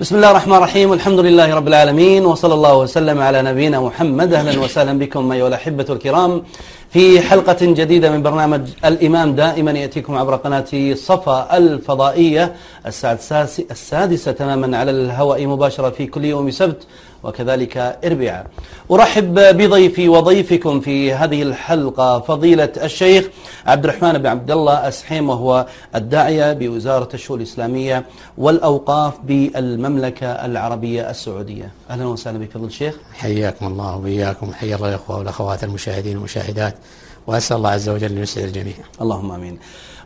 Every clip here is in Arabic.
بسم الله الرحمن الرحيم والحمد لله رب العالمين وصلى الله وسلم على نبينا محمد أهلا وسهلا بكم أيها الأحبة الكرام في حلقة جديدة من برنامج الإمام دائما يأتيكم عبر قناة صفا الفضائية السادسة تماما على الهواء مباشرة في كل يوم سبت وكذلك إربعاء أرحب بضيفي وضيفكم في هذه الحلقة فضيلة الشيخ عبد الرحمن بن عبد الله أسحيم وهو الداعية بوزارة الشؤون الإسلامية والأوقاف بالمملكة العربية السعودية. أهلا وسهلا بك فضل الشيخ. حياكم الله وإياكم. حيا الله الأخوة والأخوات المشاهدين والمشاهدات. وأسأل الله عز وجل أن يسعد الجميع. اللهم آمين.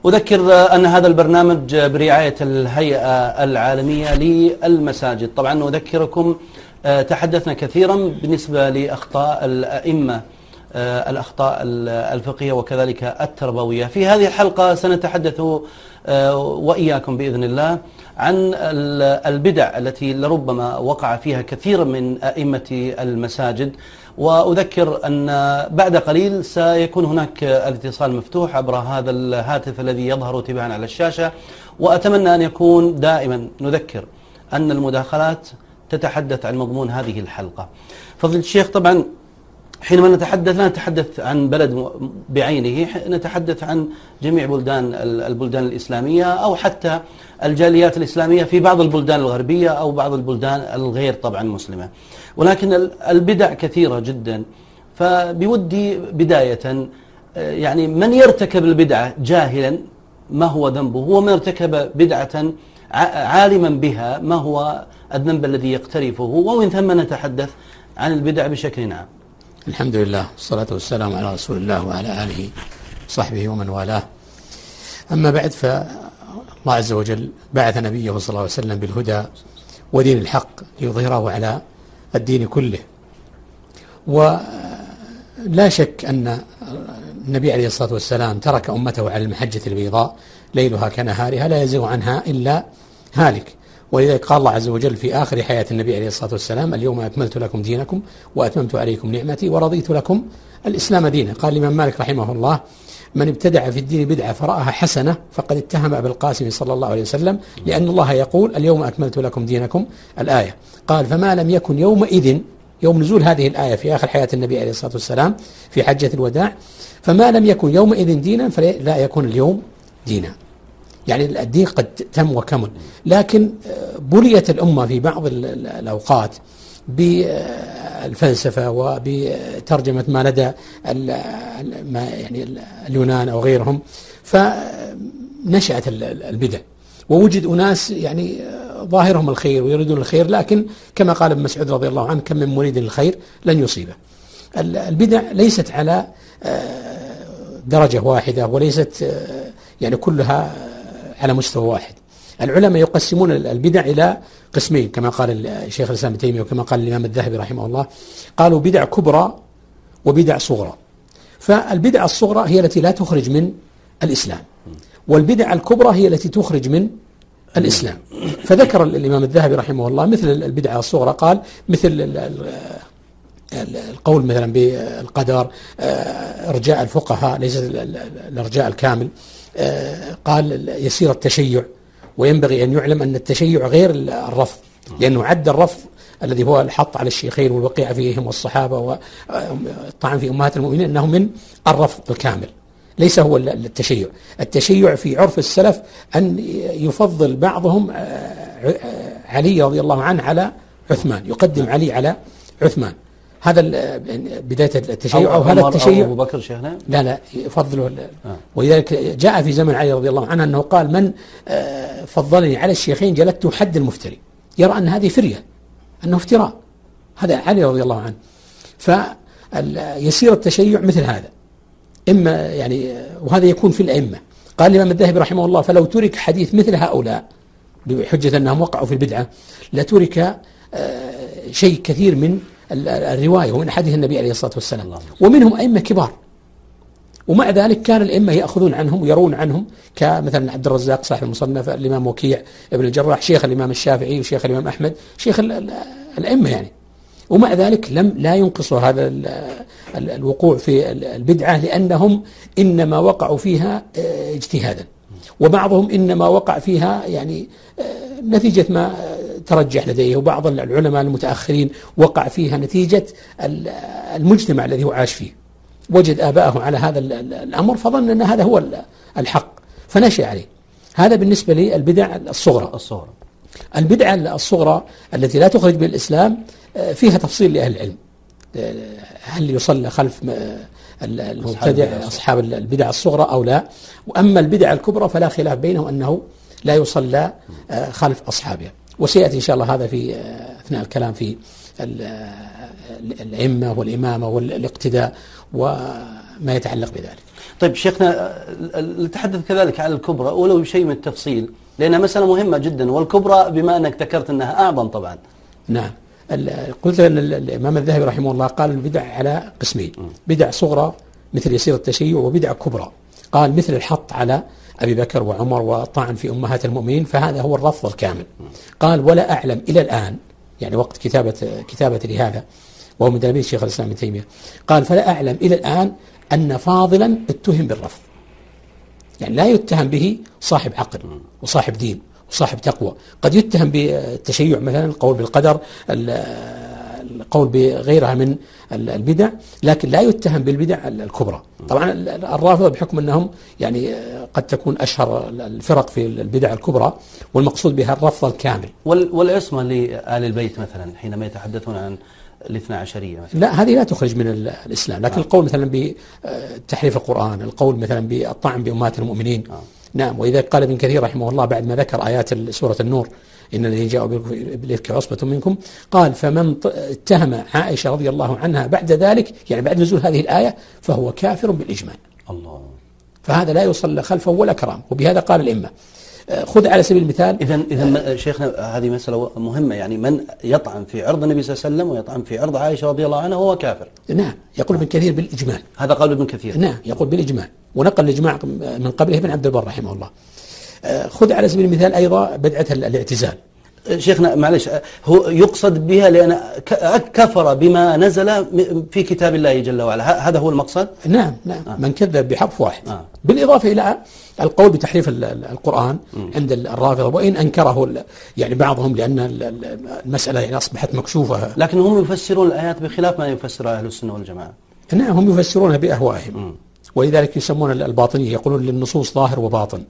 أذكر أن هذا البرنامج برعاية الهيئة العالمية للمساجد. طبعا أذكركم تحدثنا كثيرا بالنسبة لأخطاء الأئمة آه، الأخطاء الفقهية وكذلك التربوية. في هذه الحلقة سنتحدث آه، وإياكم بإذن الله عن البدع التي لربما وقع فيها كثير من أئمة المساجد. وأذكر أن بعد قليل سيكون هناك الاتصال مفتوح عبر هذا الهاتف الذي يظهر تباعا على الشاشة. وأتمنى أن يكون دائما نذكر أن المداخلات تتحدث عن مضمون هذه الحلقة. فضل الشيخ طبعا حينما نتحدث لا نتحدث عن بلد بعينه نتحدث عن جميع بلدان البلدان الإسلامية أو حتى الجاليات الإسلامية في بعض البلدان الغربية أو بعض البلدان الغير طبعا مسلمة. ولكن البدع كثيرة جدا. فبودي بداية يعني من يرتكب البدعة جاهلا؟ ما هو ذنبه؟ ومن ارتكب بدعة عالما بها ما هو الذنب الذي يقترفه ومن ثم نتحدث عن البدع بشكل عام. الحمد لله والصلاة والسلام على رسول الله وعلى آله وصحبه ومن والاه. أما بعد فالله عز وجل بعث نبيه صلى الله عليه وسلم بالهدى ودين الحق ليظهره على الدين كله. ولا شك أن النبي عليه الصلاة والسلام ترك أمته على المحجة البيضاء ليلها كنهارها لا يزيغ عنها إلا هالك. ولذلك قال الله عز وجل في آخر حياة النبي عليه الصلاة والسلام اليوم أكملت لكم دينكم وأتممت عليكم نعمتي ورضيت لكم الإسلام دينا. قال الإمام مالك رحمه الله من ابتدع في الدين بدعة فرأها حسنة فقد اتهم أبا القاسم صلى الله عليه وسلم لأن الله يقول اليوم أكملت لكم دينكم الآية. قال فما لم يكن يومئذ يوم نزول هذه الآية في آخر حياة النبي عليه الصلاة والسلام في حجة الوداع فما لم يكن يومئذ دينا فلا يكون اليوم دينا. يعني الدين قد تم وكمل. لكن آه، بليت الأمة في بعض الأوقات بالفلسفة وبترجمة ما لدى ما يعني اليونان أو غيرهم فنشأت البدع. ووجد أناس يعني آه، ظاهرهم الخير ويريدون الخير لكن كما قال ابن مسعود رضي الله عنه كم من مريد الخير لن يصيبه. البدع ليست على آه، درجة واحدة وليست يعني كلها على مستوى واحد. العلماء يقسمون البدع إلى قسمين كما قال الشيخ الإسلام ابن تيمية وكما قال الإمام الذهبي رحمه الله. قالوا بدع كبرى وبدع صغرى. فالبدع الصغرى هي التي لا تخرج من الإسلام. والبدع الكبرى هي التي تخرج من الإسلام. فذكر الإمام الذهبي رحمه الله مثل البدعة الصغرى. قال مثل القول مثلا بالقدر إرجاء الفقهاء ليس الإرجاء الكامل. آه، قال يسير التشيع وينبغي أن يعلم أن التشيع غير الرفض لأنه عد الرفض الذي هو الحط على الشيخين والوقيع فيهم والصحابة والطعن في أمهات المؤمنين أنه من الرفض الكامل ليس هو التشيع. التشيع في عرف السلف أن يفضل بعضهم آه، آه، علي رضي الله عنه على عثمان يقدم علي على عثمان. هذا بداية التشيع أو هذا التشيع. أبو بكر شيخنا؟ لا لا يفضله آه. ولذلك جاء في زمن علي رضي الله عنه أنه قال من آه، فضلني على الشيخين جلدت حد المفتري. يرى أن هذه فرية أنه افتراء. هذا علي رضي الله عنه. فيسير التشيع مثل هذا. إما يعني وهذا يكون في الأئمة. قال الإمام الذهبي رحمه الله فلو ترك حديث مثل هؤلاء بحجة أنهم وقعوا في البدعة لترك آه، شيء كثير من الرواية ومن حديث النبي عليه الصلاة والسلام. ومنهم أئمة كبار. ومع ذلك كان الأئمة يأخذون عنهم ويرون عنهم كمثلا عبد الرزاق صاحب المصنف الإمام وكيع ابن الجراح شيخ الإمام الشافعي وشيخ الإمام أحمد شيخ الأئمة يعني. ومع ذلك لم لا ينقصوا هذا الوقوع في البدعة لأنهم إنما وقعوا فيها اجتهادا. وبعضهم إنما وقع فيها يعني نتيجة ما ترجح لديه. وبعض العلماء المتأخرين وقع فيها نتيجة المجتمع الذي هو عاش فيه. وجد آباءه على هذا الأمر فظن أن هذا هو الحق فنشأ عليه. هذا بالنسبة للبدع الصغرى. الصغرى. البدعة الصغرى التي لا تخرج بالإسلام آه، فيها تفصيل لأهل العلم. آه، هل يصلى خلف المبتدع أصحاب البدع الصغرى أو لا. وأما البدع الكبرى فلا خلاف بينهم أنه لا يصلى آه، خلف أصحابها وسيأتي إن شاء الله هذا في أثناء الكلام في الأئمة والإمامة والاقتداء وما يتعلق بذلك. طيب شيخنا نتحدث كذلك عن الكبرى ولو شيء من التفصيل لأنها مسألة مهمة جدا والكبرى بما أنك ذكرت أنها أعظم طبعا. نعم. قلت أن الإمام الذهبي رحمه الله قال البدع على قسمين بدع صغرى مثل يسير التشيع وبدع كبرى. قال مثل الحط على أبي بكر وعمر والطعن في أمهات المؤمنين فهذا هو الرفض الكامل. قال ولا أعلم إلى الآن يعني وقت كتابة كتابة لهذا وهو من تلاميذ شيخ الإسلام ابن تيمية قال فلا أعلم إلى الآن أن فاضلا اتهم بالرفض. يعني لا يتهم به صاحب عقل وصاحب دين وصاحب تقوى. قد يتهم بالتشيع مثلا القول بالقدر القول بغيرها من البدع لكن لا يتهم بالبدع الكبرى طبعا الرافضة بحكم أنهم يعني قد تكون أشهر الفرق في البدع الكبرى والمقصود بها الرفض الكامل والعصمة لآل البيت مثلا حينما يتحدثون عن الاثنى عشرية مثلا. لا هذه لا تخرج من الإسلام لكن آه. القول مثلا بتحريف القرآن القول مثلا بالطعن بأمهات المؤمنين آه. نعم وإذا قال ابن كثير رحمه الله بعد ما ذكر آيات سورة النور إن الذين جاءوا بالإفك عصبة منكم. قال فمن اتهم عائشة رضي الله عنها بعد ذلك يعني بعد نزول هذه الآية فهو كافر بالإجماع. الله. فهذا لا يصلى خلفه ولا كرام وبهذا قال الأئمة. خذ على سبيل المثال. اذا اذا شيخنا هذه مسألة مهمة. يعني من يطعن في عرض النبي صلى الله عليه وسلم ويطعن في عرض عائشة رضي الله عنها هو كافر. نعم. يقول ابن كثير بالإجماع. هذا قول ابن كثير. نعم. يقول بالإجماع. ونقل الإجماع من قبله ابن عبد البر رحمه الله. خذ على سبيل المثال أيضا بدعة الاعتزال. شيخنا معلش هو يقصد بها لأن كفر بما نزل في كتاب الله جل وعلا. هذا هو المقصد؟ نعم نعم. آه. من كذب بحرف واحد. آه. بالإضافة إلى القول بتحريف القرآن م. عند الرافضة وإن أنكره يعني بعضهم لأن المسألة يعني أصبحت مكشوفة. لكن هم يفسرون الآيات بخلاف ما يفسر أهل السنة والجماعة. نعم هم يفسرونها بأهوائهم. ولذلك يسمون الباطنية يقولون للنصوص ظاهر وباطن.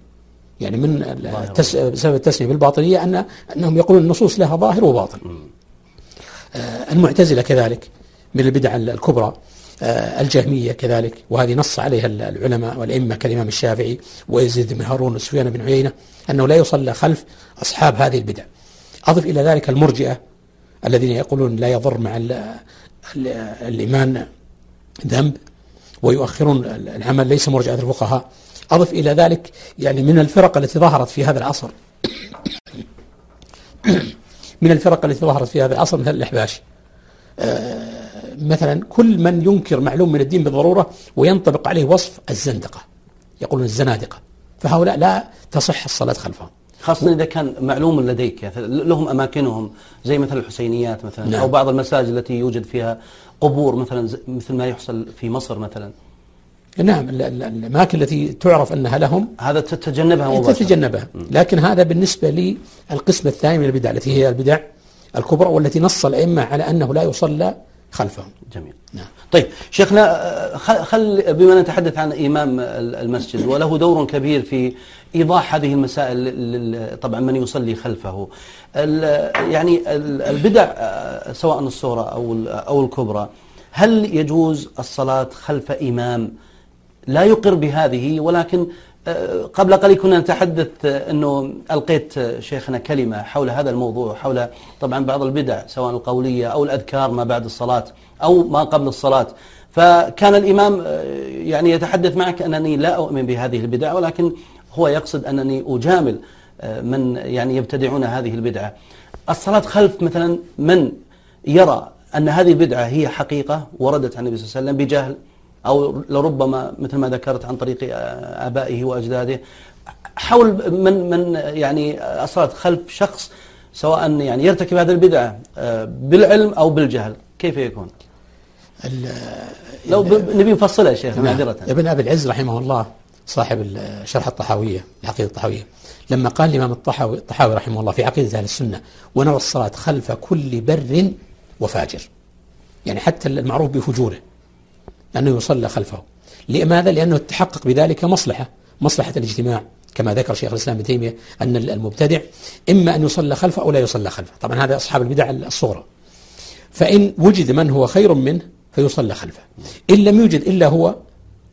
يعني من التس... بسبب التسمية بالباطنية أن أنهم يقولون النصوص لها ظاهر وباطن. آه المعتزلة كذلك من البدع الكبرى آه الجهمية كذلك وهذه نص عليها العلماء والأئمة كالإمام الشافعي ويزيد بن هارون وسفيان بن عيينة أنه لا يصلى خلف أصحاب هذه البدع. أضف إلى ذلك المرجئة الذين يقولون لا يضر مع الإيمان ذنب ويؤخرون العمل ليس مرجعة الفقهاء. أضف إلى ذلك يعني من الفرق التي ظهرت في هذا العصر. من الفرق التي ظهرت في هذا العصر مثل الإحباش. آه، مثلا كل من ينكر معلوم من الدين بالضرورة وينطبق عليه وصف الزندقة يقولون الزنادقة. فهؤلاء لا تصح الصلاة خلفهم. خاصة إذا كان معلوم لديك يعني لهم أماكنهم زي مثل الحسينيات مثلا نعم. أو بعض المساجد التي يوجد فيها قبور مثلا مثل ما يحصل في مصر مثلا. نعم الأماكن التي تعرف أنها لهم هذا تتجنبها مباشرة. تتجنبها. لكن هذا بالنسبة للقسم الثاني من البدع التي هي البدع الكبرى والتي نص الأئمة على أنه لا يصلى خلفهم. جميل. نعم. طيب شيخنا خل بما نتحدث عن إمام المسجد وله دور كبير في إيضاح هذه المسائل طبعا من يصلي خلفه. يعني البدع سواء الصورة أو أو الكبرى هل يجوز الصلاة خلف إمام لا يقر بهذه ولكن آه، قبل قليل كنا نتحدث آه، أنه ألقيت آه، شيخنا كلمة حول هذا الموضوع حول طبعا بعض البدع سواء القولية أو الأذكار ما بعد الصلاة أو ما قبل الصلاة. فكان الإمام يعني يتحدث معك أنني لا أؤمن بهذه البدع ولكن هو يقصد أنني أجامل من يعني يبتدعون هذه البدعة. الصلاة خلف مثلا من يرى أن هذه البدعة هي حقيقة وردت عن النبي صلى الله عليه وسلم بجهل؟ أو لربما مثل ما ذكرت عن طريق آبائه وأجداده حول من من يعني أصرت خلف شخص سواء يعني يرتكب هذه البدعة آه، بالعلم أو بالجهل كيف يكون؟ لو نبي نفصلها يا شيخ معذرة ابن أبي العز رحمه الله صاحب شرح الطحاوية العقيدة الطحاوية لما قال الإمام الطحاوي الطحاوي رحمه الله في عقيدة أهل السنة ونرى الصلاة خلف كل بر وفاجر. يعني حتى المعروف بفجوره. لأنه يصلى خلفه. لماذا؟ لأنه تحقق بذلك مصلحة مصلحة الاجتماع. كما ذكر شيخ الإسلام ابن تيمية أن المبتدع إما أن يصلى خلفه أو لا يصلى خلفه. طبعا هذا أصحاب البدع الصغرى. فإن وجد من هو خير منه فيصلى خلفه. إن لم يوجد إلا هو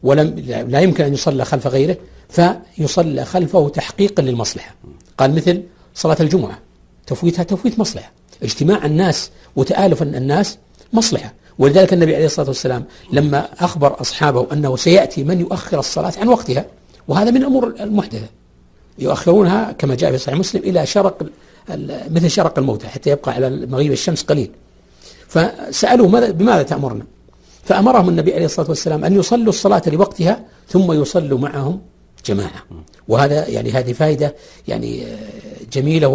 ولم لا يمكن أن يصلى خلف غيره فيصلى خلفه تحقيقا للمصلحة. قال مثل صلاة الجمعة. تفويتها تفويت مصلحة. اجتماع الناس وتآلف الناس مصلحة. ولذلك النبي عليه الصلاة والسلام لما أخبر أصحابه أنه سيأتي من يؤخر الصلاة عن وقتها وهذا من الأمور المحدثة يؤخرونها كما جاء في صحيح مسلم إلى شرق مثل شرق الموتى حتى يبقى على مغيب الشمس قليل. فسألوه ماذا بماذا تأمرنا؟ فأمرهم النبي عليه الصلاة والسلام أن يصلوا الصلاة لوقتها ثم يصلوا معهم جماعة. وهذا يعني هذه فائدة يعني جميلة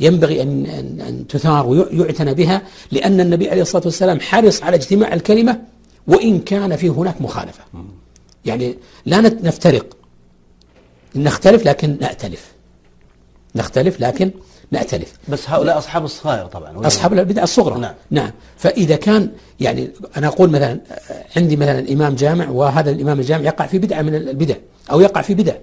وينبغي أن, أن, أن تثار ويعتنى بها لأن النبي عليه الصلاة والسلام حرص على اجتماع الكلمة وإن كان في هناك مخالفة. يعني لا نفترق. نختلف لكن نأتلف. نختلف لكن نأتلف. بس هؤلاء أصحاب الصغائر طبعا. أصحاب البدع الصغرى. نعم. نعم. فإذا كان يعني أنا أقول مثلا عندي مثلا إمام جامع وهذا الإمام الجامع يقع في بدعة من البدع. أو يقع في بدع.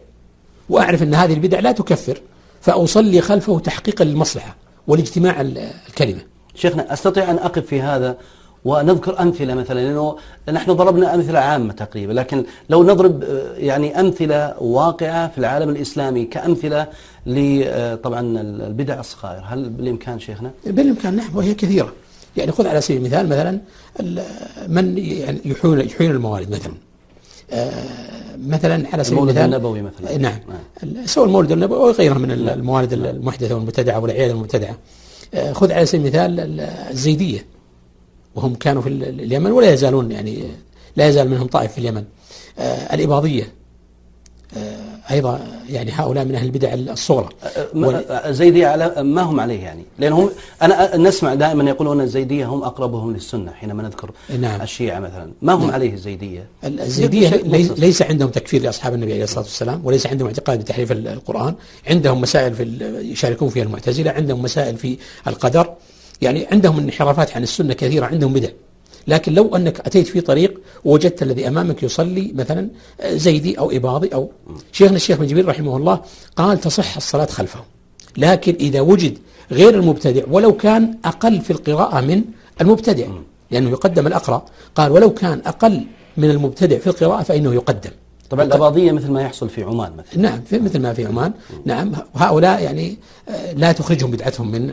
وأعرف أن هذه البدع لا تكفر فأصلي خلفه تحقيقا للمصلحة والاجتماع الكلمة. شيخنا أستطيع أن أقف في هذا ونذكر أمثلة مثلا لأنه نحن ضربنا أمثلة عامة تقريبا لكن لو نضرب آه، يعني أمثلة واقعة في العالم الإسلامي كأمثلة طبعا البدع الصغائر هل بالإمكان شيخنا؟ بالإمكان نعم وهي كثيرة. يعني خذ على سبيل المثال مثلا من يعني يحيون يحيون الموالد مثلا. آه، مثلا على سبيل المولد النبوي مثلا نعم, نعم. سواء المولد النبوي وغيرها من نعم. الموالد. المحدثة والمبتدعة والأعياد المبتدعة آه، خذ على سبيل المثال الزيدية وهم كانوا في اليمن ولا يزالون يعني لا يزال منهم طائف في اليمن آه أيضا يعني هؤلاء من أهل البدع الصغرى. الزيدية على ما هم عليه يعني؟ لأنهم أنا نسمع دائما يقولون الزيدية هم أقربهم للسنة حينما نذكر نعم. الشيعة مثلا. ما هم نعم. عليه الزيدية الزيدية ليس عندهم تكفير لأصحاب النبي عليه الصلاة والسلام وليس عندهم اعتقاد بتحريف القرآن. عندهم مسائل في يشاركون فيها المعتزلة عندهم مسائل في القدر. يعني عندهم انحرافات عن السنة كثيرة عندهم بدع. لكن لو أنك أتيت في طريق ووجدت الذي أمامك يصلي مثلا زيدي أو إباضي أو شيخنا الشيخ بن جبير رحمه الله قال تصح الصلاة خلفه. لكن إذا وجد غير المبتدع ولو كان أقل في القراءة من المبتدع لأنه يقدم الأقرأ قال ولو كان أقل من المبتدع في القراءة فإنه يقدم. طبعا الأباضية مثل ما يحصل في عمان مثلا نعم في مثل ما في عمان نعم هؤلاء يعني آه، لا تخرجهم بدعتهم من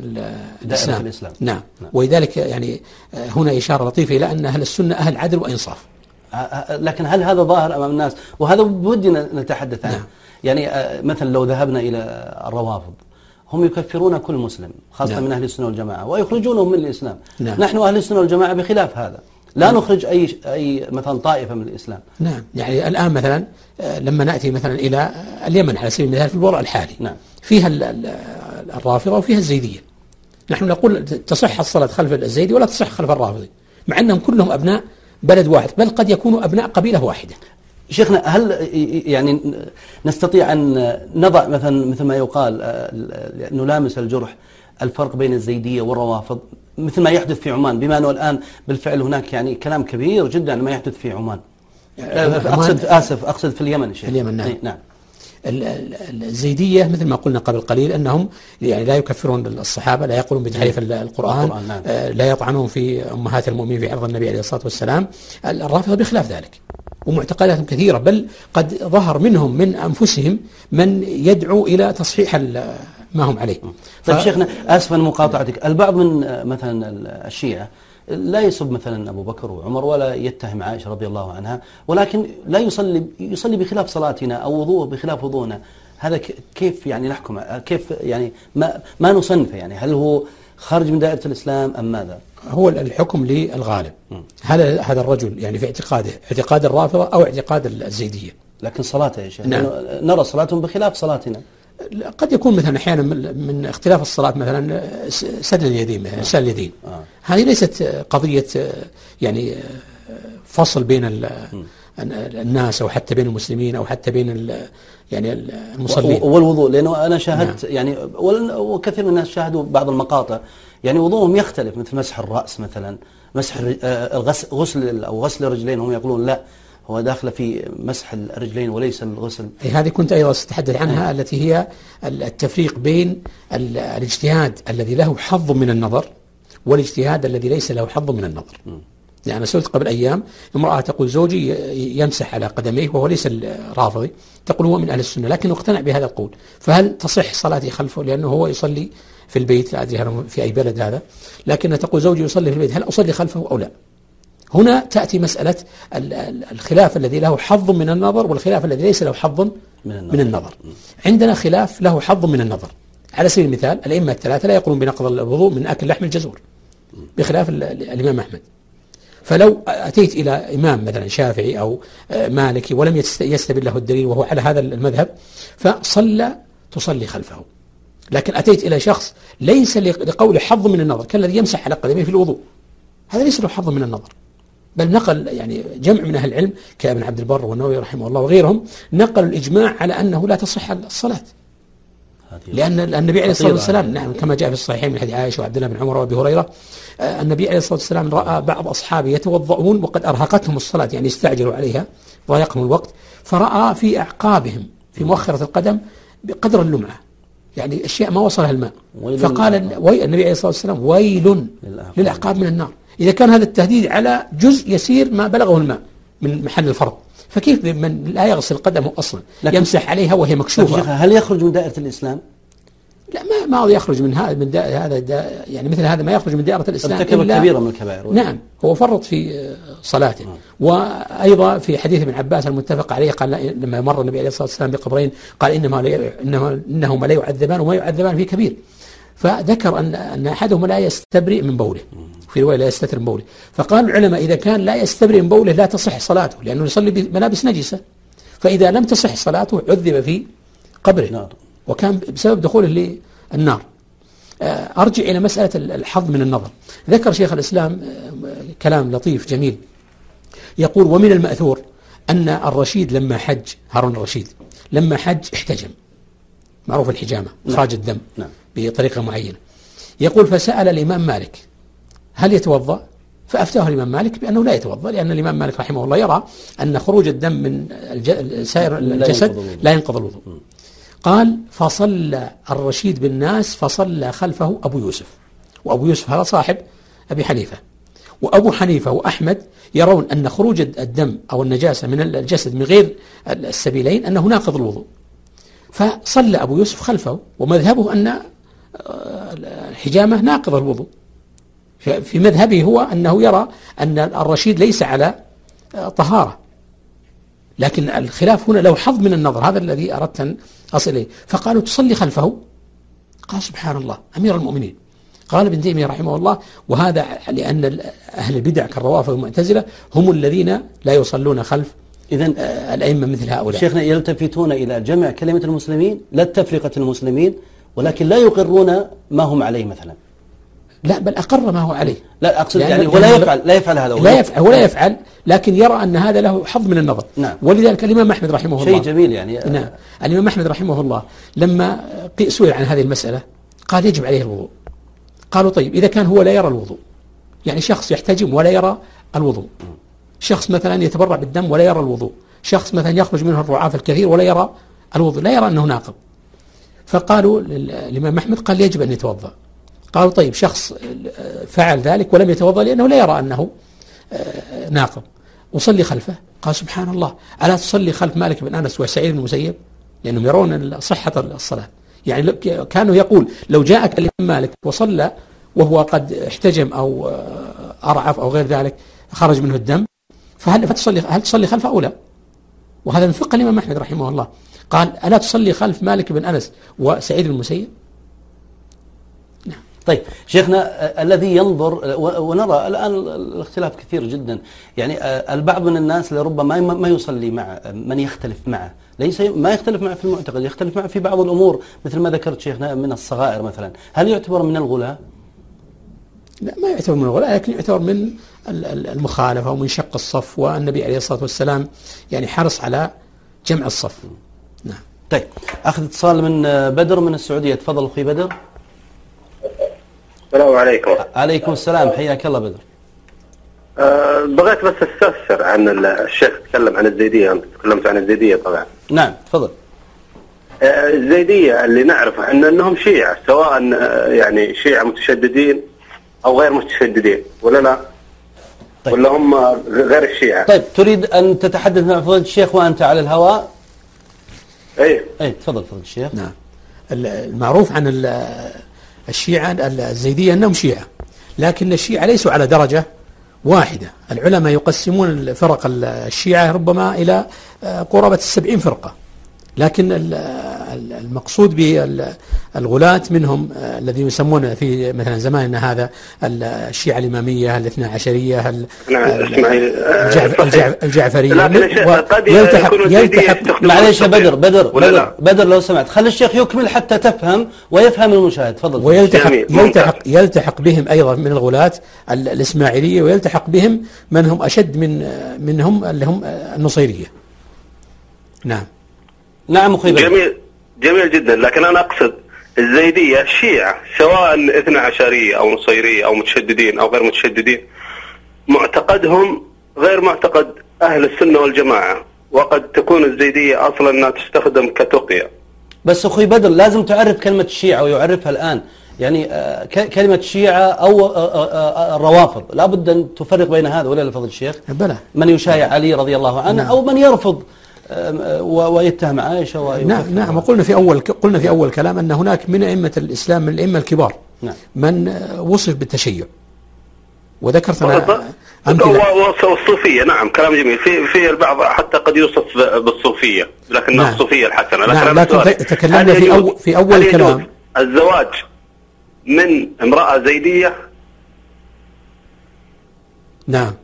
الإسلام, الإسلام. نعم. نعم ولذلك يعني آه، هنا إشارة لطيفة إلى أن أهل السنة أهل عدل وإنصاف آه، لكن هل هذا ظاهر أمام الناس وهذا بودي نتحدث عنه نعم. يعني مثلا لو ذهبنا إلى الروافض هم يكفرون كل مسلم خاصة نعم. من أهل السنة والجماعة ويخرجونهم من الإسلام نعم. نحن أهل السنة والجماعة بخلاف هذا لا نخرج أي أي مثلا طائفة من الإسلام. نعم. يعني الآن مثلا آه، لما نأتي مثلا إلى اليمن على سبيل المثال في الوضع الحالي. نعم. فيها الرافضة وفيها الزيدية. نحن نقول تصح الصلاة خلف الزيدي ولا تصح خلف الرافضي مع أنهم كلهم أبناء بلد واحد بل قد يكونوا أبناء قبيلة واحدة. شيخنا هل يعني نستطيع أن نضع مثلا مثل ما يقال آه، نلامس الجرح الفرق بين الزيدية والروافض؟ مثل ما يحدث في عمان بما أنه الآن بالفعل هناك يعني كلام كبير جدا ما يحدث في عمان. أقصد آسف أقصد في اليمن شيخ. في اليمن نعم, نعم. الزيدية مثل ما قلنا قبل قليل أنهم يعني لا يكفرون الصحابة لا يقولون بتحريف القرآن, القرآن نعم. آه، لا يطعنون في أمهات المؤمنين في عرض النبي عليه الصلاة والسلام. الرافضة بخلاف ذلك ومعتقداتهم كثيرة بل قد ظهر منهم من أنفسهم من يدعو إلى تصحيح ما هم عليه. طيب شيخنا اسف مقاطعتك البعض من مثلا الشيعة لا يسب مثلا أبو بكر وعمر ولا يتهم عائشة رضي الله عنها ولكن لا يصلي يصلي بخلاف صلاتنا أو وضوءه بخلاف وضوءنا. هذا كيف يعني نحكم؟ كيف يعني ما ما نصنفه يعني؟ هل هو خارج من دائرة الإسلام أم ماذا؟ هو الحكم للغالب. هل هذا الرجل يعني في اعتقاده اعتقاد الرافضة أو اعتقاد الزيدية؟ لكن صلاته يا شيخ نعم. نرى صلاتهم بخلاف صلاتنا. قد يكون مثلا أحيانا من اختلاف الصلاة مثلا سد اليدين مثلا سد اليدين. آه. هذه ليست قضية يعني فصل بين الناس أو حتى بين المسلمين أو حتى بين يعني المصلين. والوضوء لأنه أنا شاهدت يعني وال- وكثير من الناس شاهدوا بعض المقاطع. يعني وضوءهم يختلف مثل مسح الرأس مثلا مسح آه، غسل أو غسل الرجلين هم يقولون لا. هو داخلة في مسح الرجلين وليس الغسل. أي هذه كنت أيضا أتحدث عنها التي هي التفريق بين ال- الاجتهاد الذي له حظ من النظر والاجتهاد الذي ليس له حظ من النظر. يعني سئلت قبل أيام امرأة تقول زوجي يمسح على قدميه وهو ليس الرافضي تقول هو من أهل السنة لكنه اقتنع بهذا القول. فهل تصح صلاتي خلفه؟ لأنه هو يصلي في البيت لا أدري في أي بلد هذا لكن تقول زوجي يصلي في البيت هل أصلي خلفه أو لا؟ هنا تأتي مسألة ال- ال- الخلاف الذي له حظ من النظر والخلاف الذي ليس له حظ من النظر. من النظر. عندنا خلاف له حظ من النظر. على سبيل المثال الأئمة الثلاثة لا يقولون بنقض الوضوء من أكل لحم الجزور بخلاف ال- ال- الإمام أحمد. فلو أتيت إلى إمام مثلا شافعي أو مالكي ولم يست- يستبن له الدليل وهو على هذا المذهب فصلى تصلي خلفه. لكن أتيت إلى شخص ليس لقول حظ من النظر كالذي يمسح على قدميه في الوضوء. هذا ليس له حظ من النظر. بل نقل يعني جمع من أهل العلم كابن عبد البر والنووي رحمه الله وغيرهم نقلوا الإجماع على أنه لا تصح الصلاة. لأن النبي عليه الصلاة والسلام. نعم كما جاء في الصحيحين من حديث عائشة وعبد الله بن عمر وأبي هريرة آه، النبي عليه الصلاة والسلام رأى بعض أصحابه يتوضؤون وقد أرهقتهم الصلاة يعني استعجلوا عليها ضايقهم الوقت فرأى في أعقابهم في مؤخرة القدم بقدر اللمعة يعني أشياء ما وصلها الماء. فقال النبي عليه الصلاة والسلام ويل. للأعقاب من النار. إذا كان هذا التهديد على جزء يسير ما بلغه الماء من محل الفرض. فكيف من لا يغسل قدمه أصلا؟ يمسح عليها وهي مكشوفة. هل يخرج من دائرة الإسلام؟ لا ما ما يخرج من هذا من هذا يعني مثل هذا ما يخرج من دائرة الإسلام ارتكب إلا كبيره من الكبائر. نعم هو فرط في آه، صلاته. وأيضا في حديث ابن عباس المتفق عليه قال لما مر النبي عليه الصلاة والسلام بقبرين قال إنما إنما إنهما لا يعذبان وما يعذبان في كبير. فذكر أن أن أحدهما لا يستبرئ من بوله في رواية لا يستتر من بوله. فقال العلماء إذا كان لا يستبرئ من بوله لا تصح صلاته لأنه يصلي بملابس نجسة. فإذا لم تصح صلاته عذب في قبره نار. وكان بسبب دخوله للنار. آه، أرجع إلى مسألة الحظ من النظر. ذكر شيخ الإسلام آه، كلام لطيف جميل. يقول ومن المأثور أن الرشيد لما حج هارون الرشيد لما حج احتجم. معروف الحجامة إخراج الدم. نعم. بطريقة معينة. يقول فسأل الإمام مالك هل يتوضأ؟ فأفتاه الإمام مالك بأنه لا يتوضأ لأن الإمام مالك رحمه الله يرى أن خروج الدم من سائر الجسد. لا ينقض الوضوء. قال فصلى الرشيد بالناس فصلى خلفه أبو يوسف. وأبو يوسف هذا صاحب أبي حنيفة. وأبو حنيفة وأحمد يرون أن خروج الدم أو النجاسة من الجسد من غير السبيلين أنه ناقض الوضوء. فصلى أبو يوسف خلفه ومذهبه أن الحجامة ناقض الوضوء. في مذهبه هو أنه يرى أن الرشيد ليس على طهارة. لكن الخلاف هنا له حظ من النظر هذا الذي أردت أن أصل إليه. فقالوا تصلي خلفه. قال سبحان الله أمير المؤمنين. قال ابن تيمية رحمه الله وهذا لأن أهل البدع كالروافض والمعتزلة هم الذين لا يصلون خلف اذا آه، الأئمة مثل هؤلاء. شيخنا يلتفتون إلى جمع كلمة المسلمين لا تفرقه المسلمين ولكن لا يقرون ما هم عليه مثلا. لا بل أقر ما هو عليه. لا أقصد لأن- يعني لأن- ولا يفعل لا يفعل هذا لا يفعل ولا يفعل لكن يرى أن هذا له حظ من النظر. نعم. ولذلك الإمام أحمد رحمه الله شيء جميل يعني. نعم. الإمام أحمد رحمه الله لما سئل عن هذه المسألة قال يجب عليه الوضوء. قالوا طيب إذا كان هو لا يرى الوضوء يعني شخص يحتجم ولا يرى الوضوء. شخص مثلا يتبرع بالدم ولا يرى الوضوء. شخص مثلا يخرج منه الرعاف الكثير ولا يرى الوضوء. لا يرى أنه ناقض. فقالوا الإمام أحمد قال يجب أن يتوضأ. قالوا طيب شخص آه، فعل ذلك ولم يتوضأ لأنه لا يرى أنه آه، ناقض. وصلي خلفه. قال سبحان الله ألا تصلي خلف مالك بن أنس وسعيد بن المسيب؟ لأنهم يرون صحة الصلاة. يعني كانوا يقول لو جاءك الإمام مالك وصلى وهو قد احتجم أو آه، أرعف أو غير ذلك خرج منه الدم فهل فتصلي هل تصلي خلفه أو لا؟ وهذا من فقه الإمام أحمد رحمه الله. قال ألا تصلي خلف مالك بن أنس وسعيد بن المسيب؟ طيب شيخنا آه، الذي ينظر آه، ونرى الآن الاختلاف كثير جدا. يعني آه، البعض من الناس لربما ما يصلي مع من يختلف معه. ليس ما يختلف معه في المعتقد يختلف معه في بعض الأمور مثل ما ذكرت شيخنا من الصغائر مثلا. هل يعتبر من الغلاة؟ لا ما يعتبر من الغلاة لكن يعتبر من المخالفة ومن شق الصف والنبي عليه الصلاة والسلام يعني حرص على جمع الصف. نعم طيب أخذ اتصال من بدر من السعودية. تفضل أخي بدر. السلام عليكم. عليكم السلام. حياك الله بدر. أه بغيت بس أستفسر عن الشيخ تكلم عن الزيدية. أنت تكلمت عن الزيدية طبعا. نعم تفضل. أه الزيدية اللي نعرفه أن أنهم شيعة سواء أه، يعني شيعة متشددين أو غير متشددين ولا لا؟ طيب. ولا هم غير الشيعة؟ طيب تريد أن تتحدث مع فضيلة الشيخ وأنت على الهواء؟ إيه. إيه تفضل فضيلة الشيخ نعم. المعروف عن الشيعة الزيدية أنهم شيعة لكن الشيعة ليسوا على درجة واحدة. العلماء يقسمون فرق الشيعة ربما إلى آه، قرابة السبعين فرقة. لكن المقصود بالغلاة منهم آه، الذين يسمون في مثلا زماننا هذا الشيعة الإمامية الاثنى عشرية الجعفرية. قد يلتحق, يلتحق معليش بدر بدر بدر, بدر لو سمعت خلي الشيخ يكمل حتى تفهم ويفهم المشاهد. تفضل. ويلتحق يلتحق يلتحق بهم أيضا من الغلاة الإسماعيلية ويلتحق بهم من هم أشد من منهم اللي هم النصيرية. نعم. نعم أخي جميل جميل جدا. لكن أنا أقصد الزيدية شيعة سواء اثنى عشرية أو نصيرية أو متشددين أو غير متشددين معتقدهم غير معتقد أهل السنة والجماعة. وقد تكون الزيدية أصلا أنها تستخدم كتقية. بس أخي بدر لازم تعرف كلمة الشيعة ويعرفها الآن. يعني آه، كلمة الشيعة أو آه، آه، الروافض. لابد أن تفرق بين هذا ولا لفضل الشيخ بلى. من يشايع علي رضي الله عنه نعم. أو من يرفض ويتهم عائشة نعم نعم وقلنا في أول قلنا في أول كلام أن هناك من أئمة الإسلام من الأئمة الكبار نعم. من وصف بالتشيع. وذكرت أنا والصوفية نعم كلام جميل. في في البعض حتى قد يوصف بالصوفية لكنها نعم. الصوفية الحسنة. لكن نعم لكن تكلمنا في أول في أول كلام. الزواج من امرأة زيدية؟ نعم.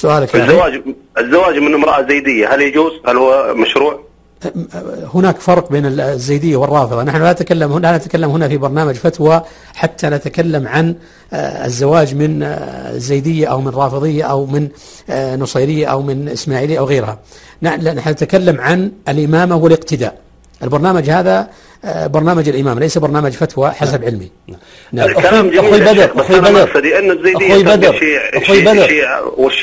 سؤالك الزواج الزواج من امرأة زيدية هل يجوز؟ هل هو مشروع؟ هناك فرق بين الزيدية والرافضة نحن لا نتكلم هنا لا نتكلم هنا في برنامج فتوى حتى نتكلم عن آه، الزواج من آه، زيدية أو من رافضية أو من آه، نصيرية أو من إسماعيلية أو غيرها نحن نتكلم عن الإمامة والاقتداء البرنامج هذا آه، برنامج الإمام ليس برنامج فتوى حسب علمي. نعم. الكلام جميل أخوي بدر أخوي بدر أخوي بدر أخوي بدر.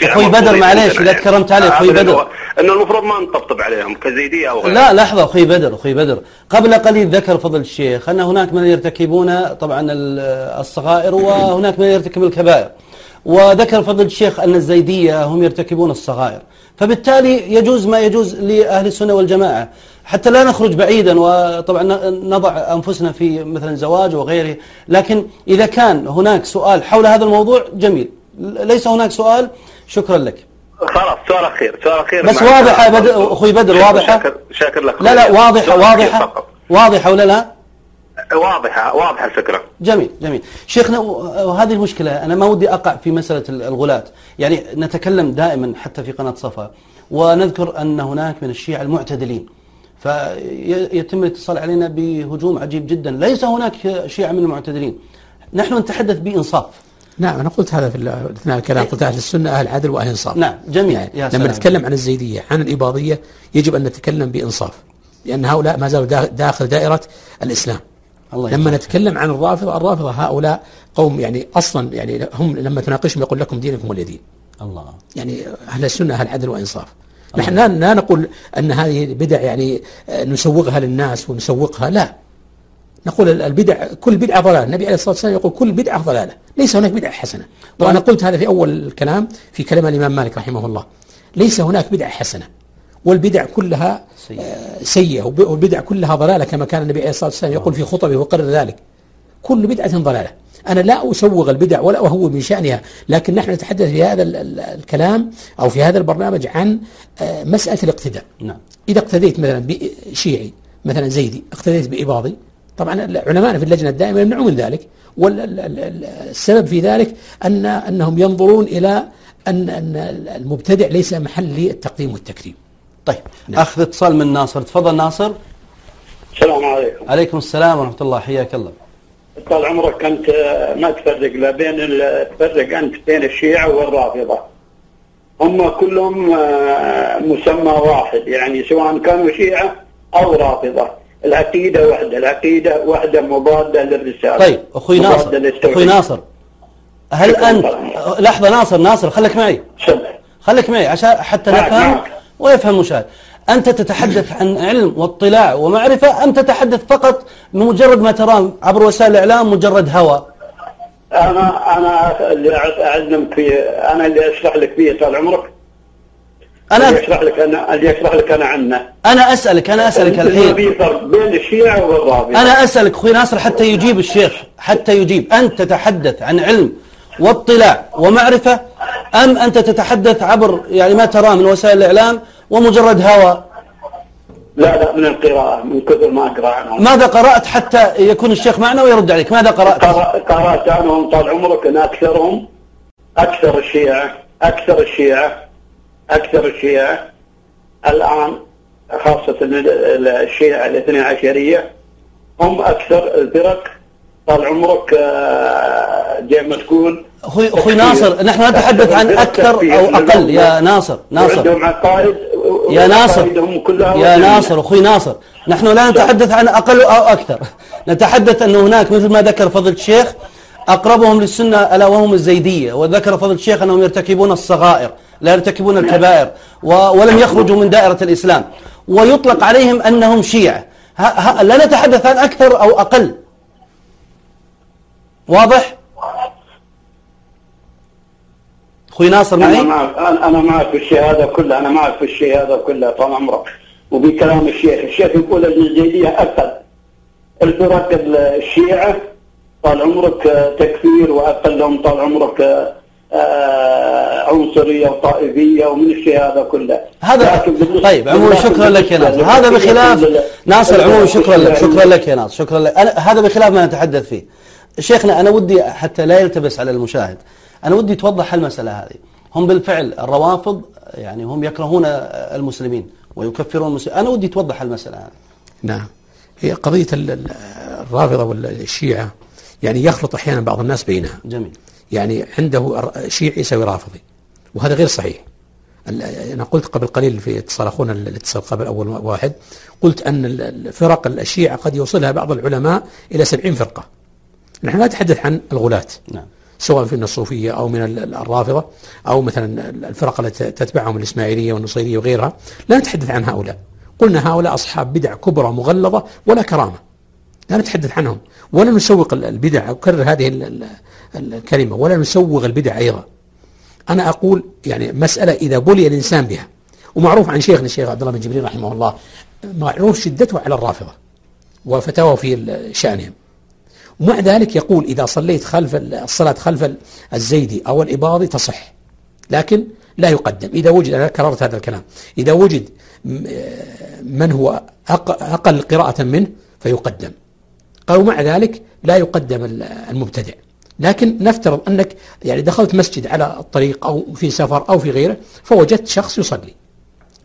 أخوي بدر معليش إذا تكرمت علي أخوي بدر. أنه المفروض ما نطبطب عليهم كزيدية أو غيره. لا لحظة أخوي بدر أخوي بدر. قبل قليل ذكر فضل الشيخ أن هناك من يرتكبون طبعا الصغائر وهناك من يرتكب الكبائر. وذكر فضل الشيخ أن الزيدية هم يرتكبون الصغائر. فبالتالي يجوز ما يجوز لأهل السنة والجماعة. حتى لا نخرج بعيدا وطبعا نضع أنفسنا في مثلا زواج وغيره. لكن إذا كان هناك سؤال حول هذا الموضوع جميل. ليس هناك سؤال شكرا لك. خلاص سؤال أخير سؤال أخير. بس واضحة بدر أخوي بدر واضحة؟ شاكر, شاكر لك. لا لا واضحة واضحة. واضحة ولا لا؟ واضحة واضحة الفكرة جميل جميل. شيخنا وهذه المشكلة أنا ما ودي أقع في مسألة الغلاة. يعني نتكلم دائما حتى في قناة صفا ونذكر أن هناك من الشيعة المعتدلين. فيتم الاتصال علينا بهجوم عجيب جدا. ليس هناك شيعة من المعتدلين نحن نتحدث بإنصاف. نعم أنا قلت هذا في أثناء الكلام. قلت أهل السنة أهل عدل وأهل إنصاف. نعم جميل يعني يا لما نتكلم عن الزيدية عن الإباضية يجب أن نتكلم بإنصاف. لأن هؤلاء ما زالوا داخل دائرة الإسلام. الله لما نتكلم عن الرافضة الرافضة هؤلاء قوم يعني أصلا يعني هم لما تناقشهم يقول لكم دينكم ولي دين الله. يعني أهل السنة أهل عدل وإنصاف. نحن لا نقول أن هذه البدع يعني آه، نسوقها للناس ونسوقها لا. نقول البدع كل بدعة ضلالة. النبي عليه الصلاة والسلام يقول كل بدعة ضلالة. ليس هناك بدعة حسنة. وأنا قلت هذا في أول الكلام في كلام الإمام مالك رحمه الله. ليس هناك بدعة حسنة. والبدع كلها سيئة. آه، والبدع كلها ضلالة كما كان النبي عليه الصلاة والسلام يقول في خطبه وقرر ذلك. كل بدعة ضلالة. أنا لا أسوغ البدع ولا أهو من شأنها لكن نحن نتحدث في هذا الكلام أو في هذا البرنامج عن آه، مسألة الاقتداء. نعم. إذا اقتديت مثلا بشيعي مثلا زيدي اقتديت بإباضي طبعا علماءنا في اللجنة الدائمة يمنعون من ذلك والسبب في ذلك أن أنهم ينظرون إلى أن أن المبتدع ليس محل للتقديم والتكريم. طيب نعم. أخذ اتصال من ناصر. تفضل ناصر. السلام عليكم. عليكم السلام ورحمة الله حياك الله. طال عمرك انت ما تفرق لا بين تفرق أنت بين الشيعة والرافضة هم كلهم آه، مسمى واحد يعني سواء كانوا شيعة أو رافضة العقيدة واحدة العقيدة واحدة مضادة للرسالة طيب أخوي ناصر. أخوي ناصر هل أنت. لحظة ناصر ناصر خليك معي. خليك معي عشان حتى نفهم. ويفهم المشاهد أنت تتحدث عن علم واطلاع ومعرفة أم تتحدث فقط بمجرد ما تراه عبر وسائل الإعلام مجرد هوى أنا أنا اللي اعلمك فيه أنا اللي أشرح لك فيه طال عمرك. اللي أنا اشرح لك أنا اللي اشرح لك أنا عنه. أنا أسألك أنا أسألك ما الحين. في فرق بين الشيعة والرافضه أنا أسألك أخوي ناصر حتى يجيب الشيخ حتى يجيب. أنت تتحدث عن علم واطلاع ومعرفة أم أنت تتحدث عبر يعني ما تراه من وسائل الإعلام ومجرد هوى. لا لا من القراءة من كثر ما أقرأ عنهم. ماذا قرأت حتى يكون الشيخ معنا ويرد عليك؟ ماذا قرأت؟ قرأ- قرأت عنهم طال عمرك أن أكثرهم أكثر الشيعة أكثر الشيعة أكثر الشيعة. الآن خاصة ال- ال- الشيعة الاثني عشرية هم أكثر الفرق طال عمرك آه، زي ما تقول أخوي تكفير. ناصر نحن نتحدث عن أو من أقل. يا. ناصر ناصر. وعندهم عقائد يا ناصر. يا. ناصر أخوي ناصر. نحن لا نتحدث عن أقل أو أكثر. نتحدث أن هناك مثل ما ذكر فضل الشيخ أقربهم للسنة ألا وهم الزيدية وذكر فضل الشيخ أنهم يرتكبون الصغائر لا يرتكبون الكبائر و- ولم يخرجوا من دائرة الإسلام. ويطلق عليهم أنهم شيعة. ه- ه- لا نتحدث عن أكثر أو أقل. واضح؟ أخوي ناصر أنا معي؟ معك أنا- أنا معك في الشيء هذا كله أنا معك في الشيء هذا كله طال عمرك وبكلام الشيخ. الشيخ يقول إن الزيديه أقل. الفرق ال- الشيعة طال عمرك آه، تكفير واقلهم طال عمرك آه، آه، عنصرية وطائفية ومن الشيء هذا كله. هذا طيب عموما شكرا لك يا ناصر. هذا بخلاف ناصر عموما شكرا لك شكرا لك يا ناصر شكرا لك. هذا بخلاف ما نتحدث فيه. شيخنا أنا ودي حتى لا يلتبس على المشاهد أنا ودي توضح المسألة هذه. هم بالفعل الروافض يعني هم يكرهون المسلمين ويكفرون المسلمين. أنا ودي توضح المسألة هذه. نعم. هي قضية ال- ال- الرافضة والشيعة يعني يخلط أحيانا بعض الناس بينها. جميل. يعني عنده شيعي يساوي رافضي وهذا غير صحيح. أنا قلت قبل قليل في اتصال أخونا الاتصال قبل أول واحد قلت أن ال- الفرق الشيعة قد يوصلها بعض العلماء إلى سبعين فرقة. نحن لا نتحدث عن الغلاة نعم. سواء في الصوفية أو من ال- ال- الرافضة أو مثلا الفرق التي تتبعهم الإسماعيلية والنصيرية وغيرها لا نتحدث عن هؤلاء. قلنا هؤلاء أصحاب بدع كبرى مغلظة ولا كرامة. لا نتحدث عنهم ولا نسوق ال- البدع أكرر هذه ال- ال- ال- الكلمة ولا نسوغ البدع أيضا. أنا أقول يعني مسألة إذا بلي الإنسان بها ومعروف عن شيخنا الشيخ عبد الله بن جبريل رحمه الله معروف شدته على الرافضة وفتاوى في شأنهم. ومع ذلك يقول إذا صليت خلف ال- الصلاة خلف ال- الزيدي أو الإباضي تصح. لكن لا يقدم. إذا وجد أنا كررت هذا الكلام. إذا وجد من هو أق- أقل قراءة منه فيقدم. قالوا مع ذلك لا يقدم ال- المبتدع. لكن نفترض أنك يعني دخلت مسجد على الطريق أو في سفر أو في غيره فوجدت شخص يصلي.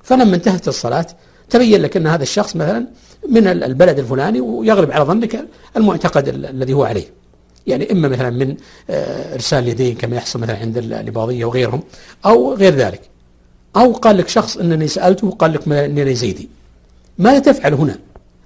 فلما انتهت الصلاة تبين لك أن هذا الشخص مثلا من ال- البلد الفلاني ويغلب على ظنك المعتقد ال- الذي هو عليه. يعني إما مثلا من آه، إرسال يدين كما يحصل مثلا عند ال- الإباضية وغيرهم أو غير ذلك. أو قال لك شخص أنني سألته وقال لك أنني زيدي. ماذا تفعل هنا؟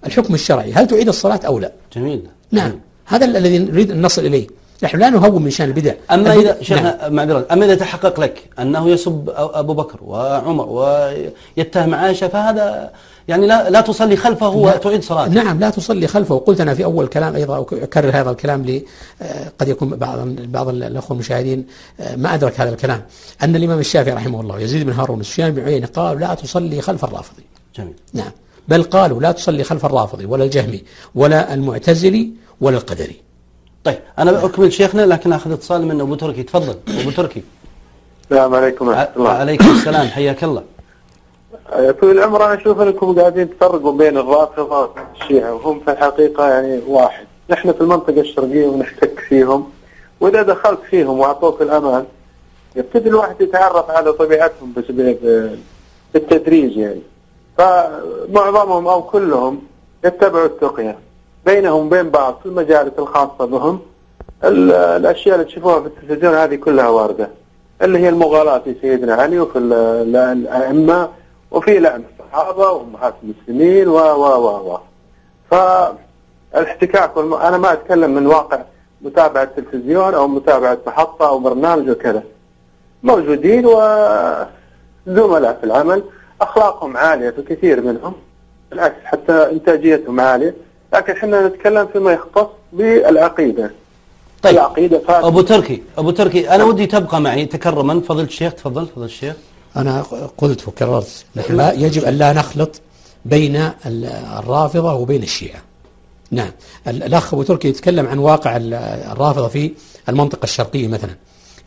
الحكم الشرعي هل تعيد الصلاة أو لا؟ جميل. نعم. هذا الذي نريد أن نصل إليه. نحن لا نهون من شأن البدع. أما إذا شيخنا معذرة أما إذا تحقق لك أنه يسب أبو بكر وعمر ويتهم عائشة فهذا يعني لا لا تصلي خلفه وتعيد صلاته. نعم لا تصلي خلفه. وقلت أنا في أول كلام أيضا أكرر هذا الكلام لي آه، قد يكون بعض بعض الأخوة المشاهدين آه، ما أدرك هذا الكلام. أن الإمام الشافعي رحمه الله يزيد بن هارون وسفيان بن عيينة قال لا تصلي خلف الرافضي. جميل. نعم. بل قالوا لا تصلي خلف الرافضي ولا الجهمي ولا المعتزلي ولا القدري. طيب أنا أكمل شيخنا لكن أخذ اتصال من أبو تركي. تفضل أبو تركي. السلام عليكم ورحمة الله. عليكم السلام حياك الله. يا طويل العمر أنا أشوف أنكم قاعدين تفرقوا بين الرافضة والشيعة وهم في الحقيقة يعني واحد. نحن في المنطقة الشرقية ونحتك فيهم وإذا دخلت فيهم وأعطوك الأمان يبتدي الواحد يتعرف على طبيعتهم بالتدريج يعني. فمعظمهم أو كلهم يتبعوا التقية بينهم وبين بعض في المجالس الخاصة بهم. ال- الأشياء اللي تشوفوها في التلفزيون هذه كلها واردة اللي هي المغالاة في سيدنا علي وفي ال- ال- الأئمة وفي لعن الصحابة وأمهات المسلمين و و و و. فالاحتكاك والم... أنا ما أتكلم من واقع متابعة تلفزيون أو متابعة محطة أو برنامج وكذا. موجودين وزملاء في العمل أخلاقهم عالية في كثير منهم بالعكس حتى إنتاجيتهم عالية. لكن إحنا نتكلم فيما يختص بالعقيدة. طيب العقيدة فاتحة أبو تركي أبو تركي أنا ودي تبقى معي تكرما. فضيله الشيخ تفضل فضل الشيخ أنا قلت وكررت نحن يجب أن لا نخلط بين ال- الرافضة وبين الشيعة. نعم. ال- الأخ أبو تركي يتكلم عن واقع ال- الرافضة في المنطقة الشرقية مثلا.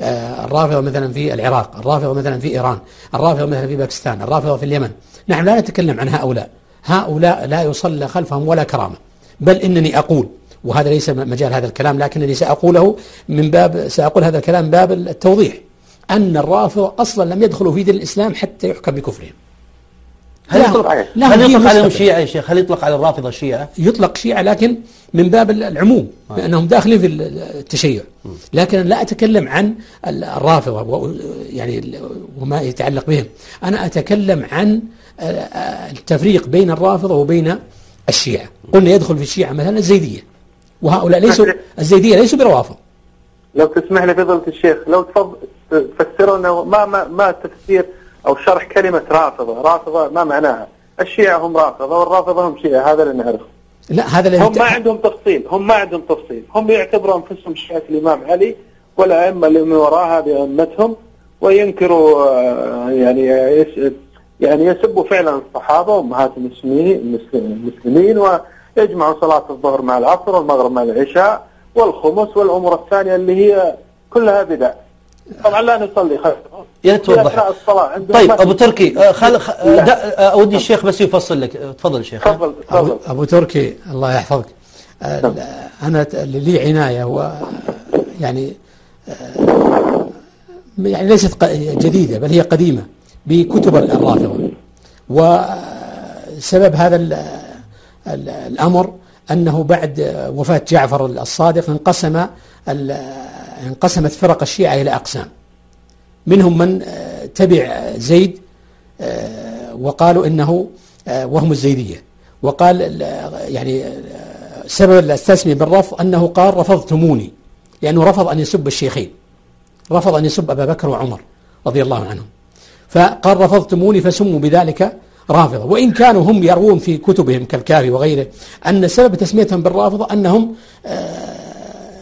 آه، الرافضة مثلا في العراق الرافضة مثلا في إيران الرافضة مثلا في باكستان الرافضة في اليمن. نحن لا نتكلم عن هؤلاء. هؤلاء لا يصلى خلفهم ولا كرامة. بل إنني أقول وهذا ليس مجال هذا الكلام لكنني سأقوله من باب سأقول هذا الكلام باب التوضيح. أن الرافضة أصلا لم يدخلوا في دين الإسلام حتى يحكم بكفرهم. هل يطلق لا، هل يطلق عليهم. شيعة يا شيخ؟ هل يطلق على الرافضة شيعة؟ يطلق شيعة لكن من باب العموم لأنهم داخلين في التشيع. لكن لا أتكلم عن الرافضة يعني وما يتعلق بهم. أنا أتكلم عن آه، آه، التفريق بين الرافضة وبين الشيعة. قلنا يدخل في الشيعة مثلا الزيدية. وهؤلاء ليسوا الزيدية ليسوا بروافض لو تسمح لي فضيلة الشيخ لو تفضل تفسروا لنا ما ما ما تفسير أو شرح كلمة رافضة، رافضة ما معناها؟ الشيعة هم رافضة والرافضة هم شيعة هذا اللي نعرفه. لا هذا الذي هم ما عندهم تفصيل، هم ما عندهم تفصيل، هم يعتبروا أنفسهم شيعة الإمام علي والأئمة اللي من وراء هذه ائمتهم وينكروا آه، يعني يعني يسبوا فعلا الصحابة وامهات المسلمين ويجمعوا صلاة الظهر مع العصر والمغرب مع العشاء والخمس والامور الثانية اللي هي كلها بدع. طبعا لا نصلي خلفهم. يا توضح. طيب أبو تركي آه، خل خ... آه، لا. دا- آه، ودي الشيخ بس يفصل لك. آه، تفضل شيخ. تفضل أبو, تفضل. أبو تركي الله يحفظك. أنا ت- لي عناية و يعني يعني ليست جديدة بل هي قديمة بكتب الرافضة. وسبب هذا ال- ال- الأمر أنه بعد وفاة جعفر الصادق انقسم ال- انقسمت فرق الشيعة إلى أقسام. منهم من آه، تبع زيد آه، وقالوا آه، وهم الزيدية. وقال ال- يعني آه، سبب التسميه بالرفض أنه قال رفضتموني لأنه رفض أن يسب الشيخين. رفض أن يسب أبا بكر وعمر رضي الله عنهم. فقال رفضتموني فسموا بذلك رافضة. وإن كانوا هم يروون في كتبهم كالكافي وغيره أن سبب تسميتهم بالرافضة أنهم آه،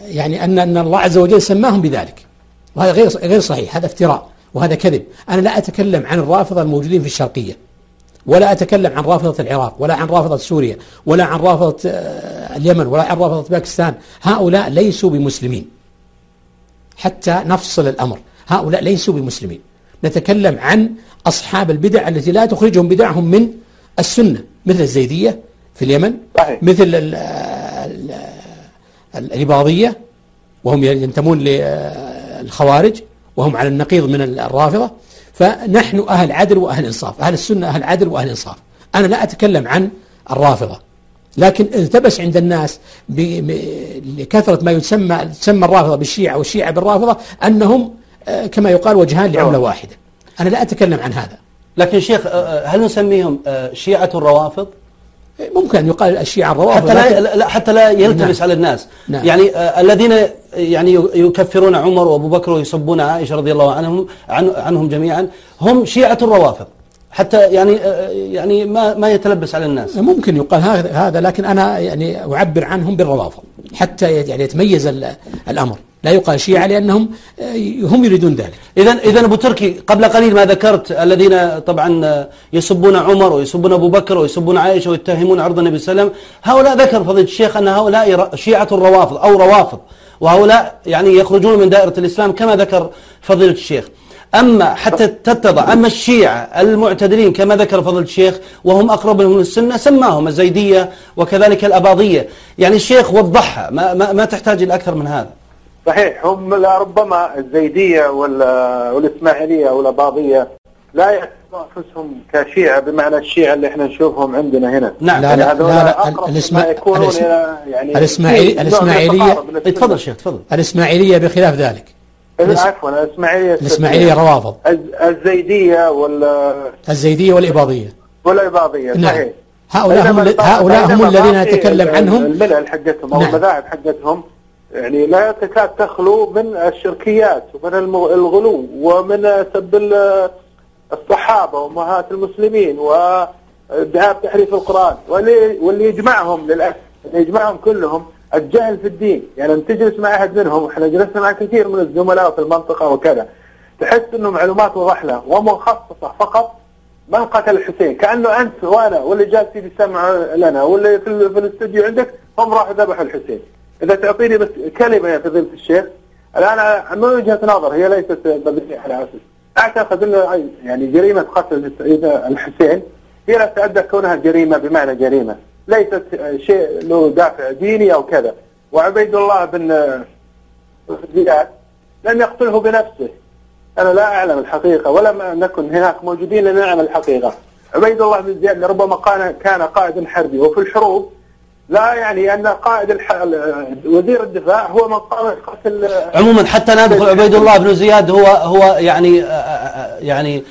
يعني ان أن الله عز وجل سماهم بذلك. وهذا غير غير صحيح هذا افتراء وهذا كذب. أنا لا أتكلم عن الرافضة الموجودين في الشرقية ولا أتكلم عن رافضة العراق ولا عن رافضة سوريا ولا عن رافضة آه، اليمن ولا عن رافضة باكستان. هؤلاء ليسوا بمسلمين. حتى نفصل الأمر. هؤلاء ليسوا بمسلمين. نتكلم عن أصحاب البدع التي لا تخرجهم بدعهم من السنة مثل الزيدية في اليمن صحيح. مثل ال- الإباضية وهم ينتمون للخوارج وهم على النقيض من الرافضة. فنحن أهل عدل وأهل إنصاف أهل السنة أهل عدل وأهل إنصاف. أنا لا أتكلم عن الرافضة لكن التبس عند الناس لكثرة ما يسمى تسمى الرافضة بالشيعة والشيعة بالرافضة أنهم آه، كما يقال وجهان لعملة واحدة. أنا لا أتكلم عن هذا. لكن شيخ آه، آه، هل نسميهم شيعة الروافض؟ ممكن أن يقال الشيعة الروافض حتى لا, لا حتى لا يلتبس نعم. على الناس نعم. يعني آه، الذين يعني يكفرون عمر وأبو بكر ويسبون عائشة رضي الله عنهم عن عنهم جميعا هم شيعة الروافض حتى يعني آه، يعني ما ما يتلبس على الناس ممكن يقال هذا لكن أنا يعني أعبر عنهم بالروافض حتى يعني يتميز ال- الأمر لا يقال شيعة لأنهم آه، هم يريدون ذلك. اذا اذا أبو تركي قبل قليل ما ذكرت الذين طبعا آه، يسبون عمر ويسبون أبو بكر ويسبون عائشة ويتهمون عرض النبي صلى الله عليه وسلم هؤلاء ذكر فضيلة الشيخ أن هؤلاء شيعة الروافض أو روافض وهؤلاء يعني يخرجون من دائرة الإسلام كما ذكر فضيلة الشيخ. أما حتى تتضع أما الشيعة المعتدلين كما ذكر فضيلة الشيخ وهم أقرب لهم للسنه سماهم الزيدية وكذلك الأباضية. يعني الشيخ وضحها ما ما, ما تحتاج إلى أكثر من هذا. صحيح هم ربما الزيدية وال- والإسماعيلية والأباضية لا يعتبرون أنفسهم كشيعة بمعنى الشيعة اللي إحنا نشوفهم عندنا هنا. نعم. لا لا لا, لا يكونون الإسما- إلى يعني الإسماعيلية-. إيه، تفضل شيخ تفضل. الإسماعيلية بخلاف ذلك. عفوا الإسماعيلية الإسماعيلية روافض الز- الزيدية ولا الزيدية والإباضية. والعباضيه نعم. صحيح. هؤلاء هم هؤلاء هم الذين نتكلم عنهم. الملل حقتهم أو نعم. المذاهب حقتهم يعني لا تكاد تخلو من الشركيات ومن الغلو ومن سب ال- الصحابة وأمهات المسلمين وادعاء تحريف القرآن واللي واللي يجمعهم للأسف اللي يجمعهم كلهم الجهل في الدين. يعني لما تجلس مع أحد منهم إحنا جلسنا مع كثير من الزملاء في المنطقة وكذا تحس إنه معلومات وضحلة ومخصصة فقط من قتل الحسين. كأنه أنت وأنا واللي جالسين يسمعوا لنا واللي في, ال- في الاستوديو عندك هم راحوا ذبحوا الحسين. إذا تعطيني بس كلمة يا فضيلة الشيخ الآن من وجهة نظر هي ليست مبنية على أساس. أعتقد إنه يعني جريمة قتل السيد الحسين هي لا تتأدى كونها جريمة بمعنى جريمة. ليست شيء له دافع ديني أو كذا. وعبيد الله بن زياد لم يقتله بنفسه. أنا لا أعلم الحقيقة ولم نكن هناك موجودين لنعلم الحقيقة. عبيد الله بن زياد ربما كان كان قائدا حربي. وفي الحروب لا يعني أن قائد الح... وزير الدفاع هو من قام بقتل عموما حتى ندخل عبيد الله بن زياد هو هو يعني آه، آه، يعني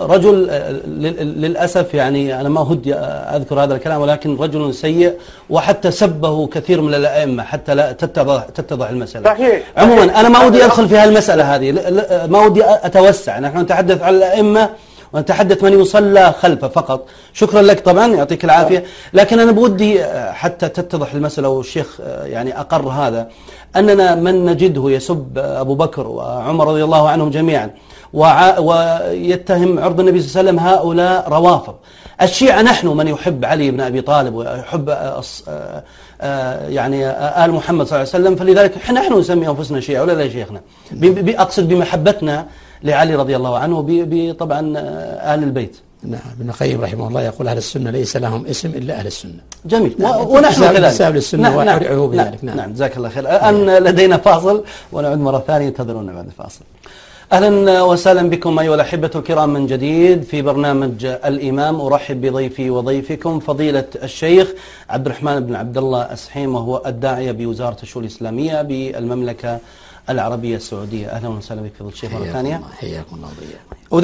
رجل آه، لل- للأسف يعني أنا ما ودي أذكر هذا الكلام ولكن رجل سيء وحتى سبه كثير من الأئمة حتى لا تتضح تتضح المسألة. صحيح. عموما. أنا ما ودي أدخل في هالمساله هذه ما ودي أتوسع نحن نتحدث عن الأئمة ونتحدث من يصلى خلفه فقط. شكرا لك طبعا يعطيك العافية. لكن أنا بودي آه، حتى تتضح المسألة والشيخ آه، يعني أقر هذا. أننا من نجده يسب أبو بكر وعمر رضي الله عنهم جميعا. ويتهم عرض النبي صلى الله عليه وسلم هؤلاء روافض. الشيعة نحن من يحب علي بن أبي طالب ويحب آه، آه، آه، يعني آه، آل محمد صلى الله عليه وسلم. فلذلك نحن نسمي أنفسنا شيعة ولا لا يا شيخنا؟ أقصد بمحبتنا لعلي رضي الله عنه ب- ب- طبعا آه، آل البيت. نعم ابن القيم رحمه الله يقول أهل السنة ليس لهم اسم إلا أهل السنة. جميل. نعم، و- ونحن كذلك. انتساب للسنة ويدعو بذلك، نعم. نعم. نعم جزاك الله خير. الآن لدينا فاصل ونعود مرة ثانية انتظرونا بعد الفاصل. أهلا وسهلا بكم أيها الأحبة الكرام من جديد في برنامج الإمام. أرحب بضيفي وضيفكم فضيلة الشيخ عبد الرحمن بن عبد الله أسحيم وهو الداعية بوزارة الشؤون الإسلامية بالمملكة العربية السعودية. أهلا وسهلا بك فضيلة الشيخ مرة ثانية. حياكم الله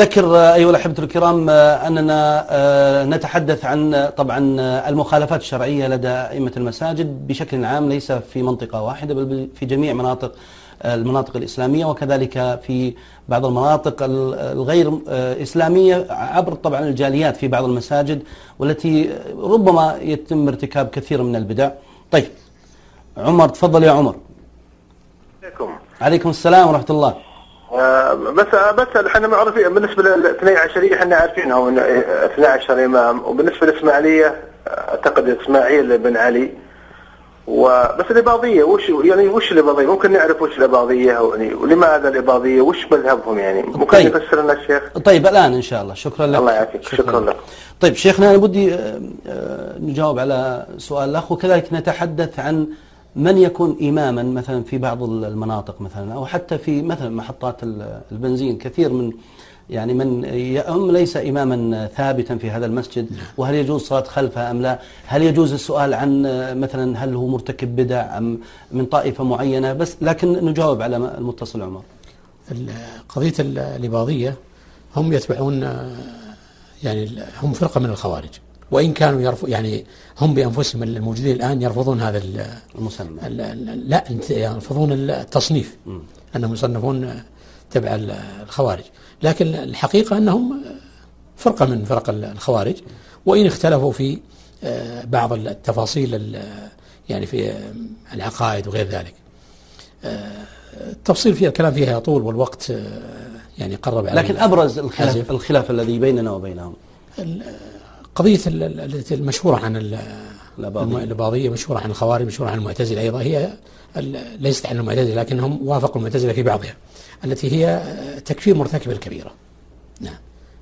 أذكر أيها الأحبة الكرام آه، أننا آه، نتحدث عن آه، طبعا المخالفات الشرعية لدى أئمة المساجد بشكل عام ليس في منطقة واحدة بل في جميع مناطق المناطق الإسلامية وكذلك في بعض المناطق ال- الغير إسلامية عبر طبعا الجاليات في بعض المساجد والتي ربما يتم ارتكاب كثير من البدع. طيب عمر تفضل يا عمر. عليكم عليكم السلام ورحمة الله آه، بس بس إحنا معروفين بالنسبة للاثني عشريه إحنا عارفينهم إن 12 إمام وبالنسبة للاسماعيليه أعتقد إسماعيل بن علي وبس الإباضية وش يعني وش الإباضية؟ ممكن نعرف وش الإباضية يعني ولماذا الإباضية؟ وش مذهبهم يعني؟ ممكن طيب. يفسر لنا الشيخ؟ طيب الآن إن شاء الله شكرا لك الله يعافيك، شكرا لك. طيب شيخنا أنا بدي آه، آه، نجاوب على سؤال الأخ وكذلك نتحدث عن من يكون إماما مثلا في بعض المناطق مثلا أو حتى في مثلا محطات ال- البنزين كثير من يعني من يؤم ليس إماما ثابتا في هذا المسجد وهل يجوز صلاة خلفه أم لا؟ هل يجوز السؤال عن مثلا هل هو مرتكب بدع أم من طائفة معينة؟ بس لكن نجاوب على المتصل عمر. قضية ال- الإباضية هم يتبعون يعني هم فرقة من الخوارج. وإن كانوا يرفض يعني هم بأنفسهم الموجودين الآن يرفضون هذا ال- المسمى. ال- ال- لا يرفضون التصنيف. أنهم يصنفون آه، تبع ال- الخوارج. لكن الحقيقة أنهم آه، فرقة من فرق ال- الخوارج. وإن اختلفوا في آه، بعض التفاصيل ال- يعني في آه، العقائد وغير ذلك. التفصيل فيها الكلام فيها يطول والوقت آه، يعني قرب على لكن أبرز الخلاف. الخلاف الذي بيننا وبينهم. قضية المشهورة عن ال- الأباضية. مشهورة عن الخوارج مشهورة عن المعتزلة أيضا. هي ليست عن المعتزلة لكنهم وافقوا المعتزلة في بعضها التي هي تكفير مرتكب الكبيرة. نعم.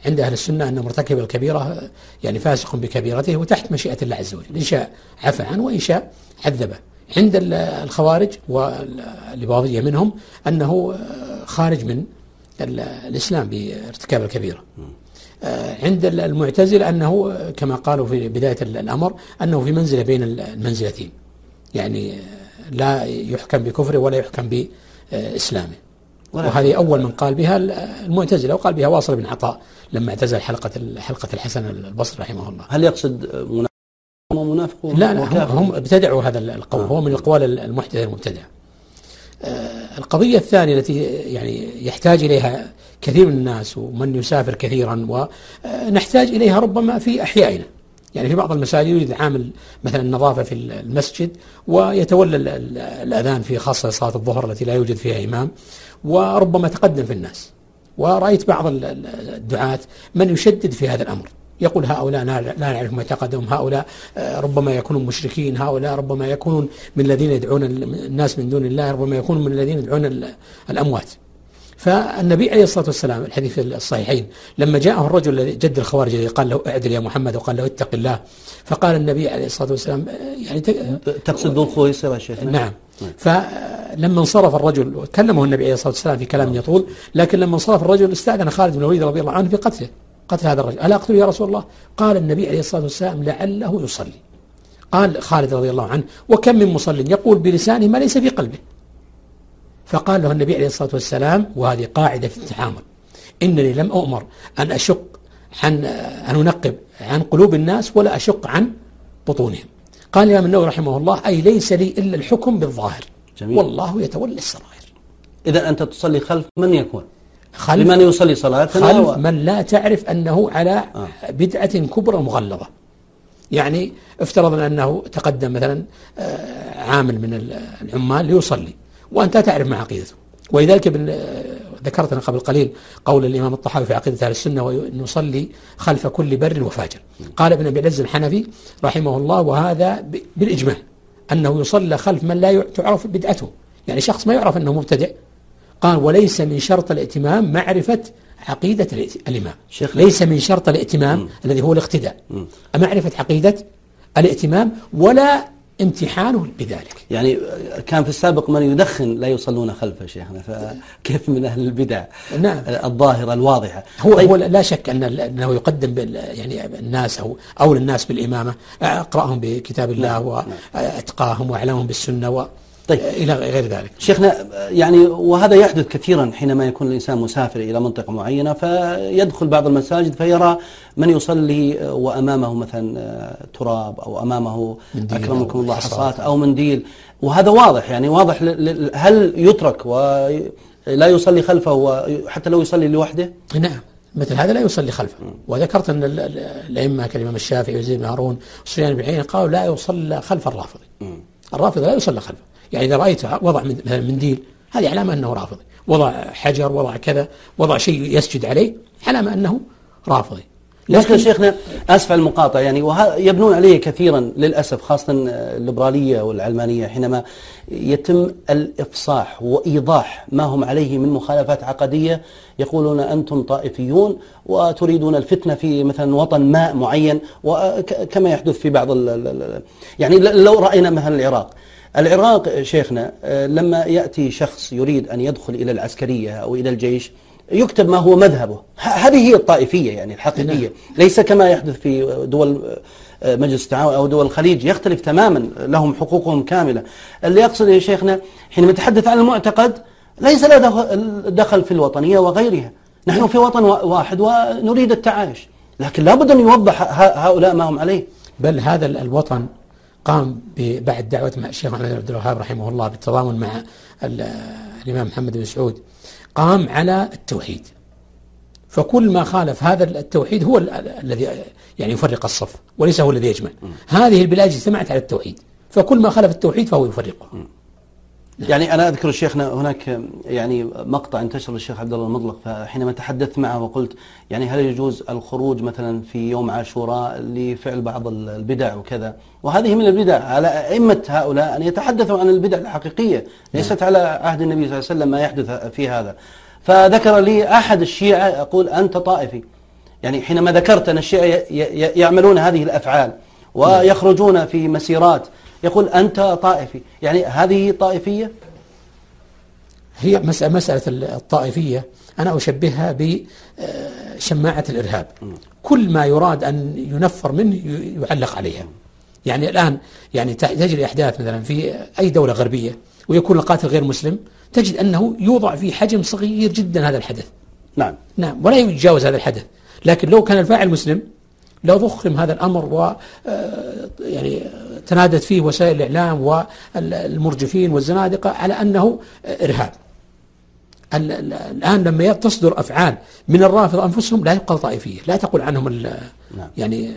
عند أهل السنة أن مرتكب الكبيرة يعني فاسق بكبيرته وتحت مشيئة الله عز وجل إن شاء عفى عنه وإن شاء عذبه. عند ال- الخوارج والإباضية منهم أنه خارج من ال- الإسلام بارتكاب الكبيرة. عند المعتزلة أنه كما قالوا في بداية الأمر أنه في منزلة بين المنزلتين. يعني لا يحكم بكفره ولا يحكم بإسلامه. وهذه أول من قال بها المعتزلة وقال بها واصل بن عطاء لما اعتزل حلقة حلقة الحسن البصري رحمه الله. هل يقصد منافق لا لا هم, هم ابتدعوا هذا القول هو من الأقوال المحدثة المبتدعة. آه، القضية الثانية التي يعني يحتاج إليها كثير من الناس ومن يسافر كثيرا ونحتاج إليها ربما في أحيائنا. يعني في بعض المساجد يريد عامل مثلا النظافة في المسجد ويتولى الأذان في خاصة صلاة الظهر التي لا يوجد فيها إمام وربما تقدم في الناس. ورأيت بعض الدعاة من يشدد في هذا الأمر. يقول هؤلاء لا نعرف معتقدهم هؤلاء آه، ربما يكونون مشركين. هؤلاء ربما يكونون من الذين يدعون الناس من دون الله ربما يكونون من الذين يدعون الأموات. فالنبي عليه الصلاة والسلام الحديث الصحيحين لما جاءه الرجل جد الخوارج الذي قال له اعدل يا محمد وقال له اتق الله فقال النبي عليه الصلاة والسلام يعني تقصد ذو الخويصرة يا شيخ؟ نعم. فلما انصرف الرجل كلمه النبي عليه الصلاة والسلام في كلام يطول لكن لما انصرف الرجل استأذن خالد بن الوليد رضي الله عنه في قتله. قتل هذا الرجل. ألا أقتله يا رسول الله؟ قال النبي عليه الصلاة والسلام لعله يصلي. قال خالد رضي الله عنه وكم من مصل؟ يقول بلسانه ما ليس في قلبه. فقال له النبي عليه الصلاة والسلام وهذه قاعدة في التعامل إنني لم أؤمر أن أشق عن أن أنقب عن قلوب الناس ولا أشق عن بطونهم. قال الإمام النووي رحمه الله أي ليس لي إلا الحكم بالظاهر. جميل. والله يتولى السرائر. إذا أنت تصلي خلف من يكون؟ خلف لمن يصلي صلاة خلف من لا تعرف أنه على آه. بدعة كبرى مغلظة. يعني افترضنا أنه تقدم مثلا آه، عامل من العمال ليصلي وأنت تعرف ما عقيدته. ولذلك ابن ذكرت أنا قبل قليل قول الإمام الطحاوي في عقيدة أهل السنة ونصلي خلف كل بر وفاجر. قال ابن أبي العز الحنفي رحمه الله وهذا بالإجماع أنه يصلى خلف من لا تعرف بدعته. يعني شخص ما يعرف أنه مبتدع قال وليس من شرط الائتمام معرفة عقيدة الإمام. شيخ ليس من شرط الائتمام م. الذي هو الاقتداء. معرفة عقيدة الائتمام ولا امتحانه بذلك. يعني كان في السابق من يدخن لا يصلون خلفه شيخنا فكيف من أهل البدع نعم. الظاهرة الواضحة؟ هو, طيب. هو لا شك أن أنه يقدم يعني الناس أو أولى الناس بالإمامة أقرأهم بكتاب الله نعم. وأتقاهم وأعلمهم بالسنة و طيب. إلى غير ذلك. شيخنا يعني وهذا يحدث كثيرا حينما يكون الإنسان مسافر إلى منطقة معينة فيدخل بعض المساجد فيرى من يصلي وأمامه مثلا تراب أو أمامه أكرمكم الله حصات أو منديل وهذا واضح يعني واضح هل يترك ولا يصلي خلفه حتى لو يصلي لوحده؟ نعم. مثل هذا لا يصلي خلفه. وذكرت أن الأئمة كالإمام الشافعي وزيد بن هارون وسفيان بن عيينة قالوا لا يصلى خلف الرافضي الرافضي لا يصلى خلفه. يعني إذا رأيت وضع مثلا منديل هذه علامة أنه رافضي. وضع حجر وضع كذا وضع شيء يسجد عليه علامة أنه رافضي. لكن شيخنا آسف على المقاطعة يعني يبنون عليه كثيرا للأسف خاصة الليبرالية والعلمانيه حينما يتم الإفصاح وإيضاح ما هم عليه من مخالفات عقدية يقولون أنتم طائفيون وتريدون الفتنة في مثلا وطن ما معين وكما يحدث في بعض يعني لو رأينا مثلا العراق. العراق شيخنا آه، لما يأتي شخص يريد أن يدخل إلى العسكرية أو إلى الجيش يكتب ما هو مذهبه. هذه هي الطائفية يعني الحقيقية. نعم. ليس كما يحدث في دول آه، مجلس التعاون أو دول الخليج. يختلف تماما. لهم حقوقهم كاملة. اللي يقصد يا شيخنا حينما نتحدث عن المعتقد ليس له دخل في الوطنية وغيرها. نحن في وطن واحد ونريد التعايش. لكن لابد أن يوضح هؤلاء ما هم عليه. بل هذا الوطن قام بعد دعوة مع الشيخ محمد عبد الوهاب رحمه الله بالتضامن مع الإمام محمد بن سعود قام على التوحيد. فكل ما خالف هذا التوحيد هو الذي يعني يفرق الصف وليس هو الذي يجمع. هذه البلاد اجتمعت على التوحيد فكل ما خالف التوحيد فهو يفرقه. يعني أنا أذكر شيخنا هناك يعني مقطع انتشر للشيخ عبد الله المطلق فحينما تحدثت معه وقلت يعني هل يجوز الخروج مثلا في يوم عاشوراء لفعل بعض البدع وكذا؟ وهذه من البدع على أئمة هؤلاء أن يتحدثوا عن البدع الحقيقية ليست على عهد النبي صلى الله عليه وسلم ما يحدث في هذا. فذكر لي أحد الشيعة يقول أنت طائفي. يعني حينما ذكرت أن الشيعة يعملون هذه الأفعال ويخرجون في مسيرات يقول أنت طائفي. يعني هذه طائفية؟ هي مسألة, مسألة الطائفية أنا أشبهها ب شماعة الإرهاب. كل ما يراد أن ينفر منه يعلق عليها. يعني الآن يعني تجري أحداث مثلا في أي دولة غربية ويكون القاتل غير مسلم تجد أنه يوضع في حجم صغير جدا هذا الحدث. نعم. نعم ولا يتجاوز هذا الحدث. لكن لو كان الفاعل مسلم لو ضخم هذا الأمر و آه، يعني تنادت فيه وسائل الإعلام والمرجفين والزنادقة على أنه إرهاب. ال- ال- الآن لما تصدر أفعال من الرافضة أنفسهم لا يقال طائفية، لا تقول عنهم نعم. يعني آه،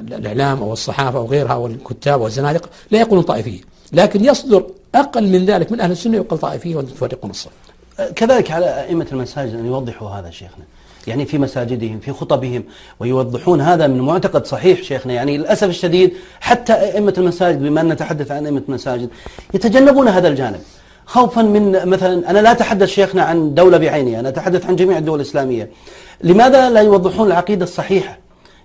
الإعلام أو الصحافة أو غيرها والكتاب والزنادقه لا يقولون طائفية، لكن يصدر أقل من ذلك من أهل السنة يقال طائفية وأنتم تفرقون الصف. كذلك على أئمة المساجد أن يوضحوا هذا شيخنا يعني في مساجدهم في خطبهم ويوضحون هذا من معتقد صحيح شيخنا. يعني للأسف الشديد حتى أئمة المساجد بما أن نتحدث عن أئمة المساجد يتجنبون هذا الجانب. خوفا من مثلا أنا لا أتحدث شيخنا عن دولة بعينها أنا أتحدث عن جميع الدول الإسلامية. لماذا لا يوضحون العقيدة الصحيحة؟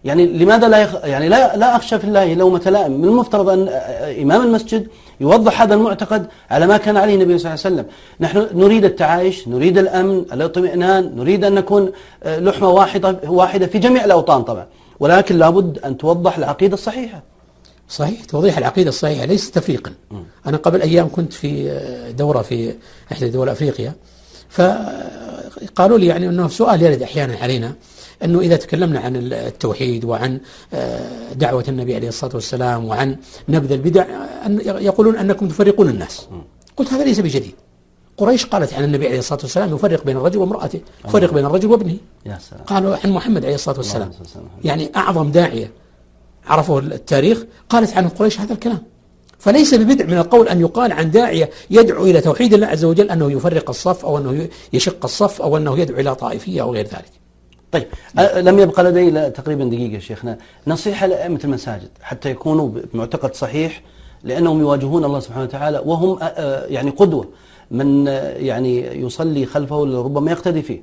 يعني لماذا لا يخ... يعني لا لا أخشى في الله لومة لائم، من المفترض أن إمام المسجد يوضح هذا المعتقد على ما كان عليه النبي صلى الله عليه وسلم، نحن نريد التعايش، نريد الأمن، الاطمئنان، نريد أن نكون آه، لحمة واحدة واحدة في جميع الأوطان طبعا، ولكن لابد أن توضح العقيدة الصحيحة. صحيح توضيح العقيدة الصحيحة ليس تفريقا. أنا قبل أيام كنت في دورة في إحدى دول أفريقيا. فقالوا لي يعني أنه سؤال يرد أحيانا علينا. أنه إذا تكلمنا عن التوحيد وعن آه، دعوة النبي عليه الصلاة والسلام وعن نبذ البدع أن يقولون أنكم تفرقون الناس. قلت هذا ليس بجديد. قريش قالت عن النبي عليه الصلاة والسلام يفرق بين الرجل وامرأته يفرق بين الرجل وابنه. يا سلام. قالوا عن محمد عليه الصلاة والسلام. يعني أعظم داعية عرفه التاريخ قالت عنه قريش هذا الكلام. فليس ببدع من القول أن يقال عن داعية يدعو إلى توحيد الله عز وجل أنه يفرق الصف أو أنه يشق الصف أو أنه يدعو إلى طائفية أو غير ذلك. طيب أه، لم يبقى لدي تقريبا دقيقة شيخنا. نصيحة لأئمة المساجد حتى يكونوا بمعتقد صحيح لأنهم يواجهون الله سبحانه وتعالى وهم أه، يعني قدوة. من يعني يصلي خلفه ربما يقتدي فيه.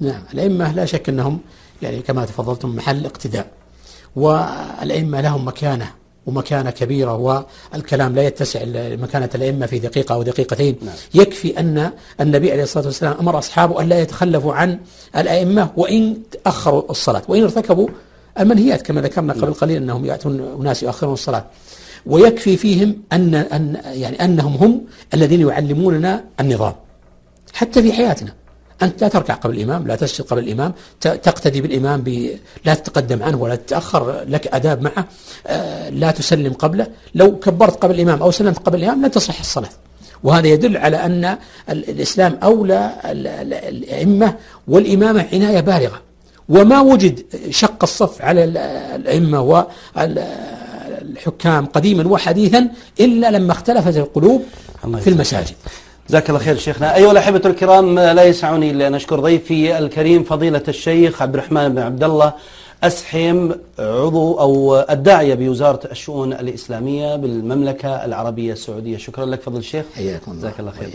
نعم الأئمة لا شك أنهم يعني كما تفضلتم محل اقتداء. والأئمة لهم مكانة. ومكانة كبيرة والكلام لا يتسع مكانة الأئمة في دقيقة أو دقيقتين. نعم. يكفي أن النبي عليه الصلاة والسلام أمر أصحابه أن لا يتخلفوا عن الأئمة وإن أخروا الصلاة وإن ارتكبوا المنهيات كما ذكرنا قبل قليل أنهم يأتون أناس يؤخرون الصلاة. ويكفي فيهم أن, أن يعني أنهم هم الذين يعلموننا النظام حتى في حياتنا. أنت لا تركع قبل الإمام لا تسجد قبل الإمام تقتدي بالإمام ب... لا تتقدم عنه ولا تتأخر لك أداب معه آه، لا تسلم قبله. لو كبرت قبل الإمام أو سلمت قبل الإمام لا تصح الصلاة. وهذا يدل على أن ال- الإسلام أولى ال- ال- الأئمة والإمامة عناية بالغة. وما وجد شق الصف على ال- الأئمة والحكام قديما وحديثا إلا لما اختلفت القلوب في. المساجد. جزاك الله خير شيخنا. أيها الأحبة الكرام لا يسعني إلا أن أشكر ضيفي الكريم فضيلة الشيخ عبد الرحمن بن عبد الله أسحم عضو أو الداعية بوزارة الشؤون الإسلامية بالمملكة العربية السعودية. شكرا لك فضل الشيخ. حياكم الله. جزاك الله خير.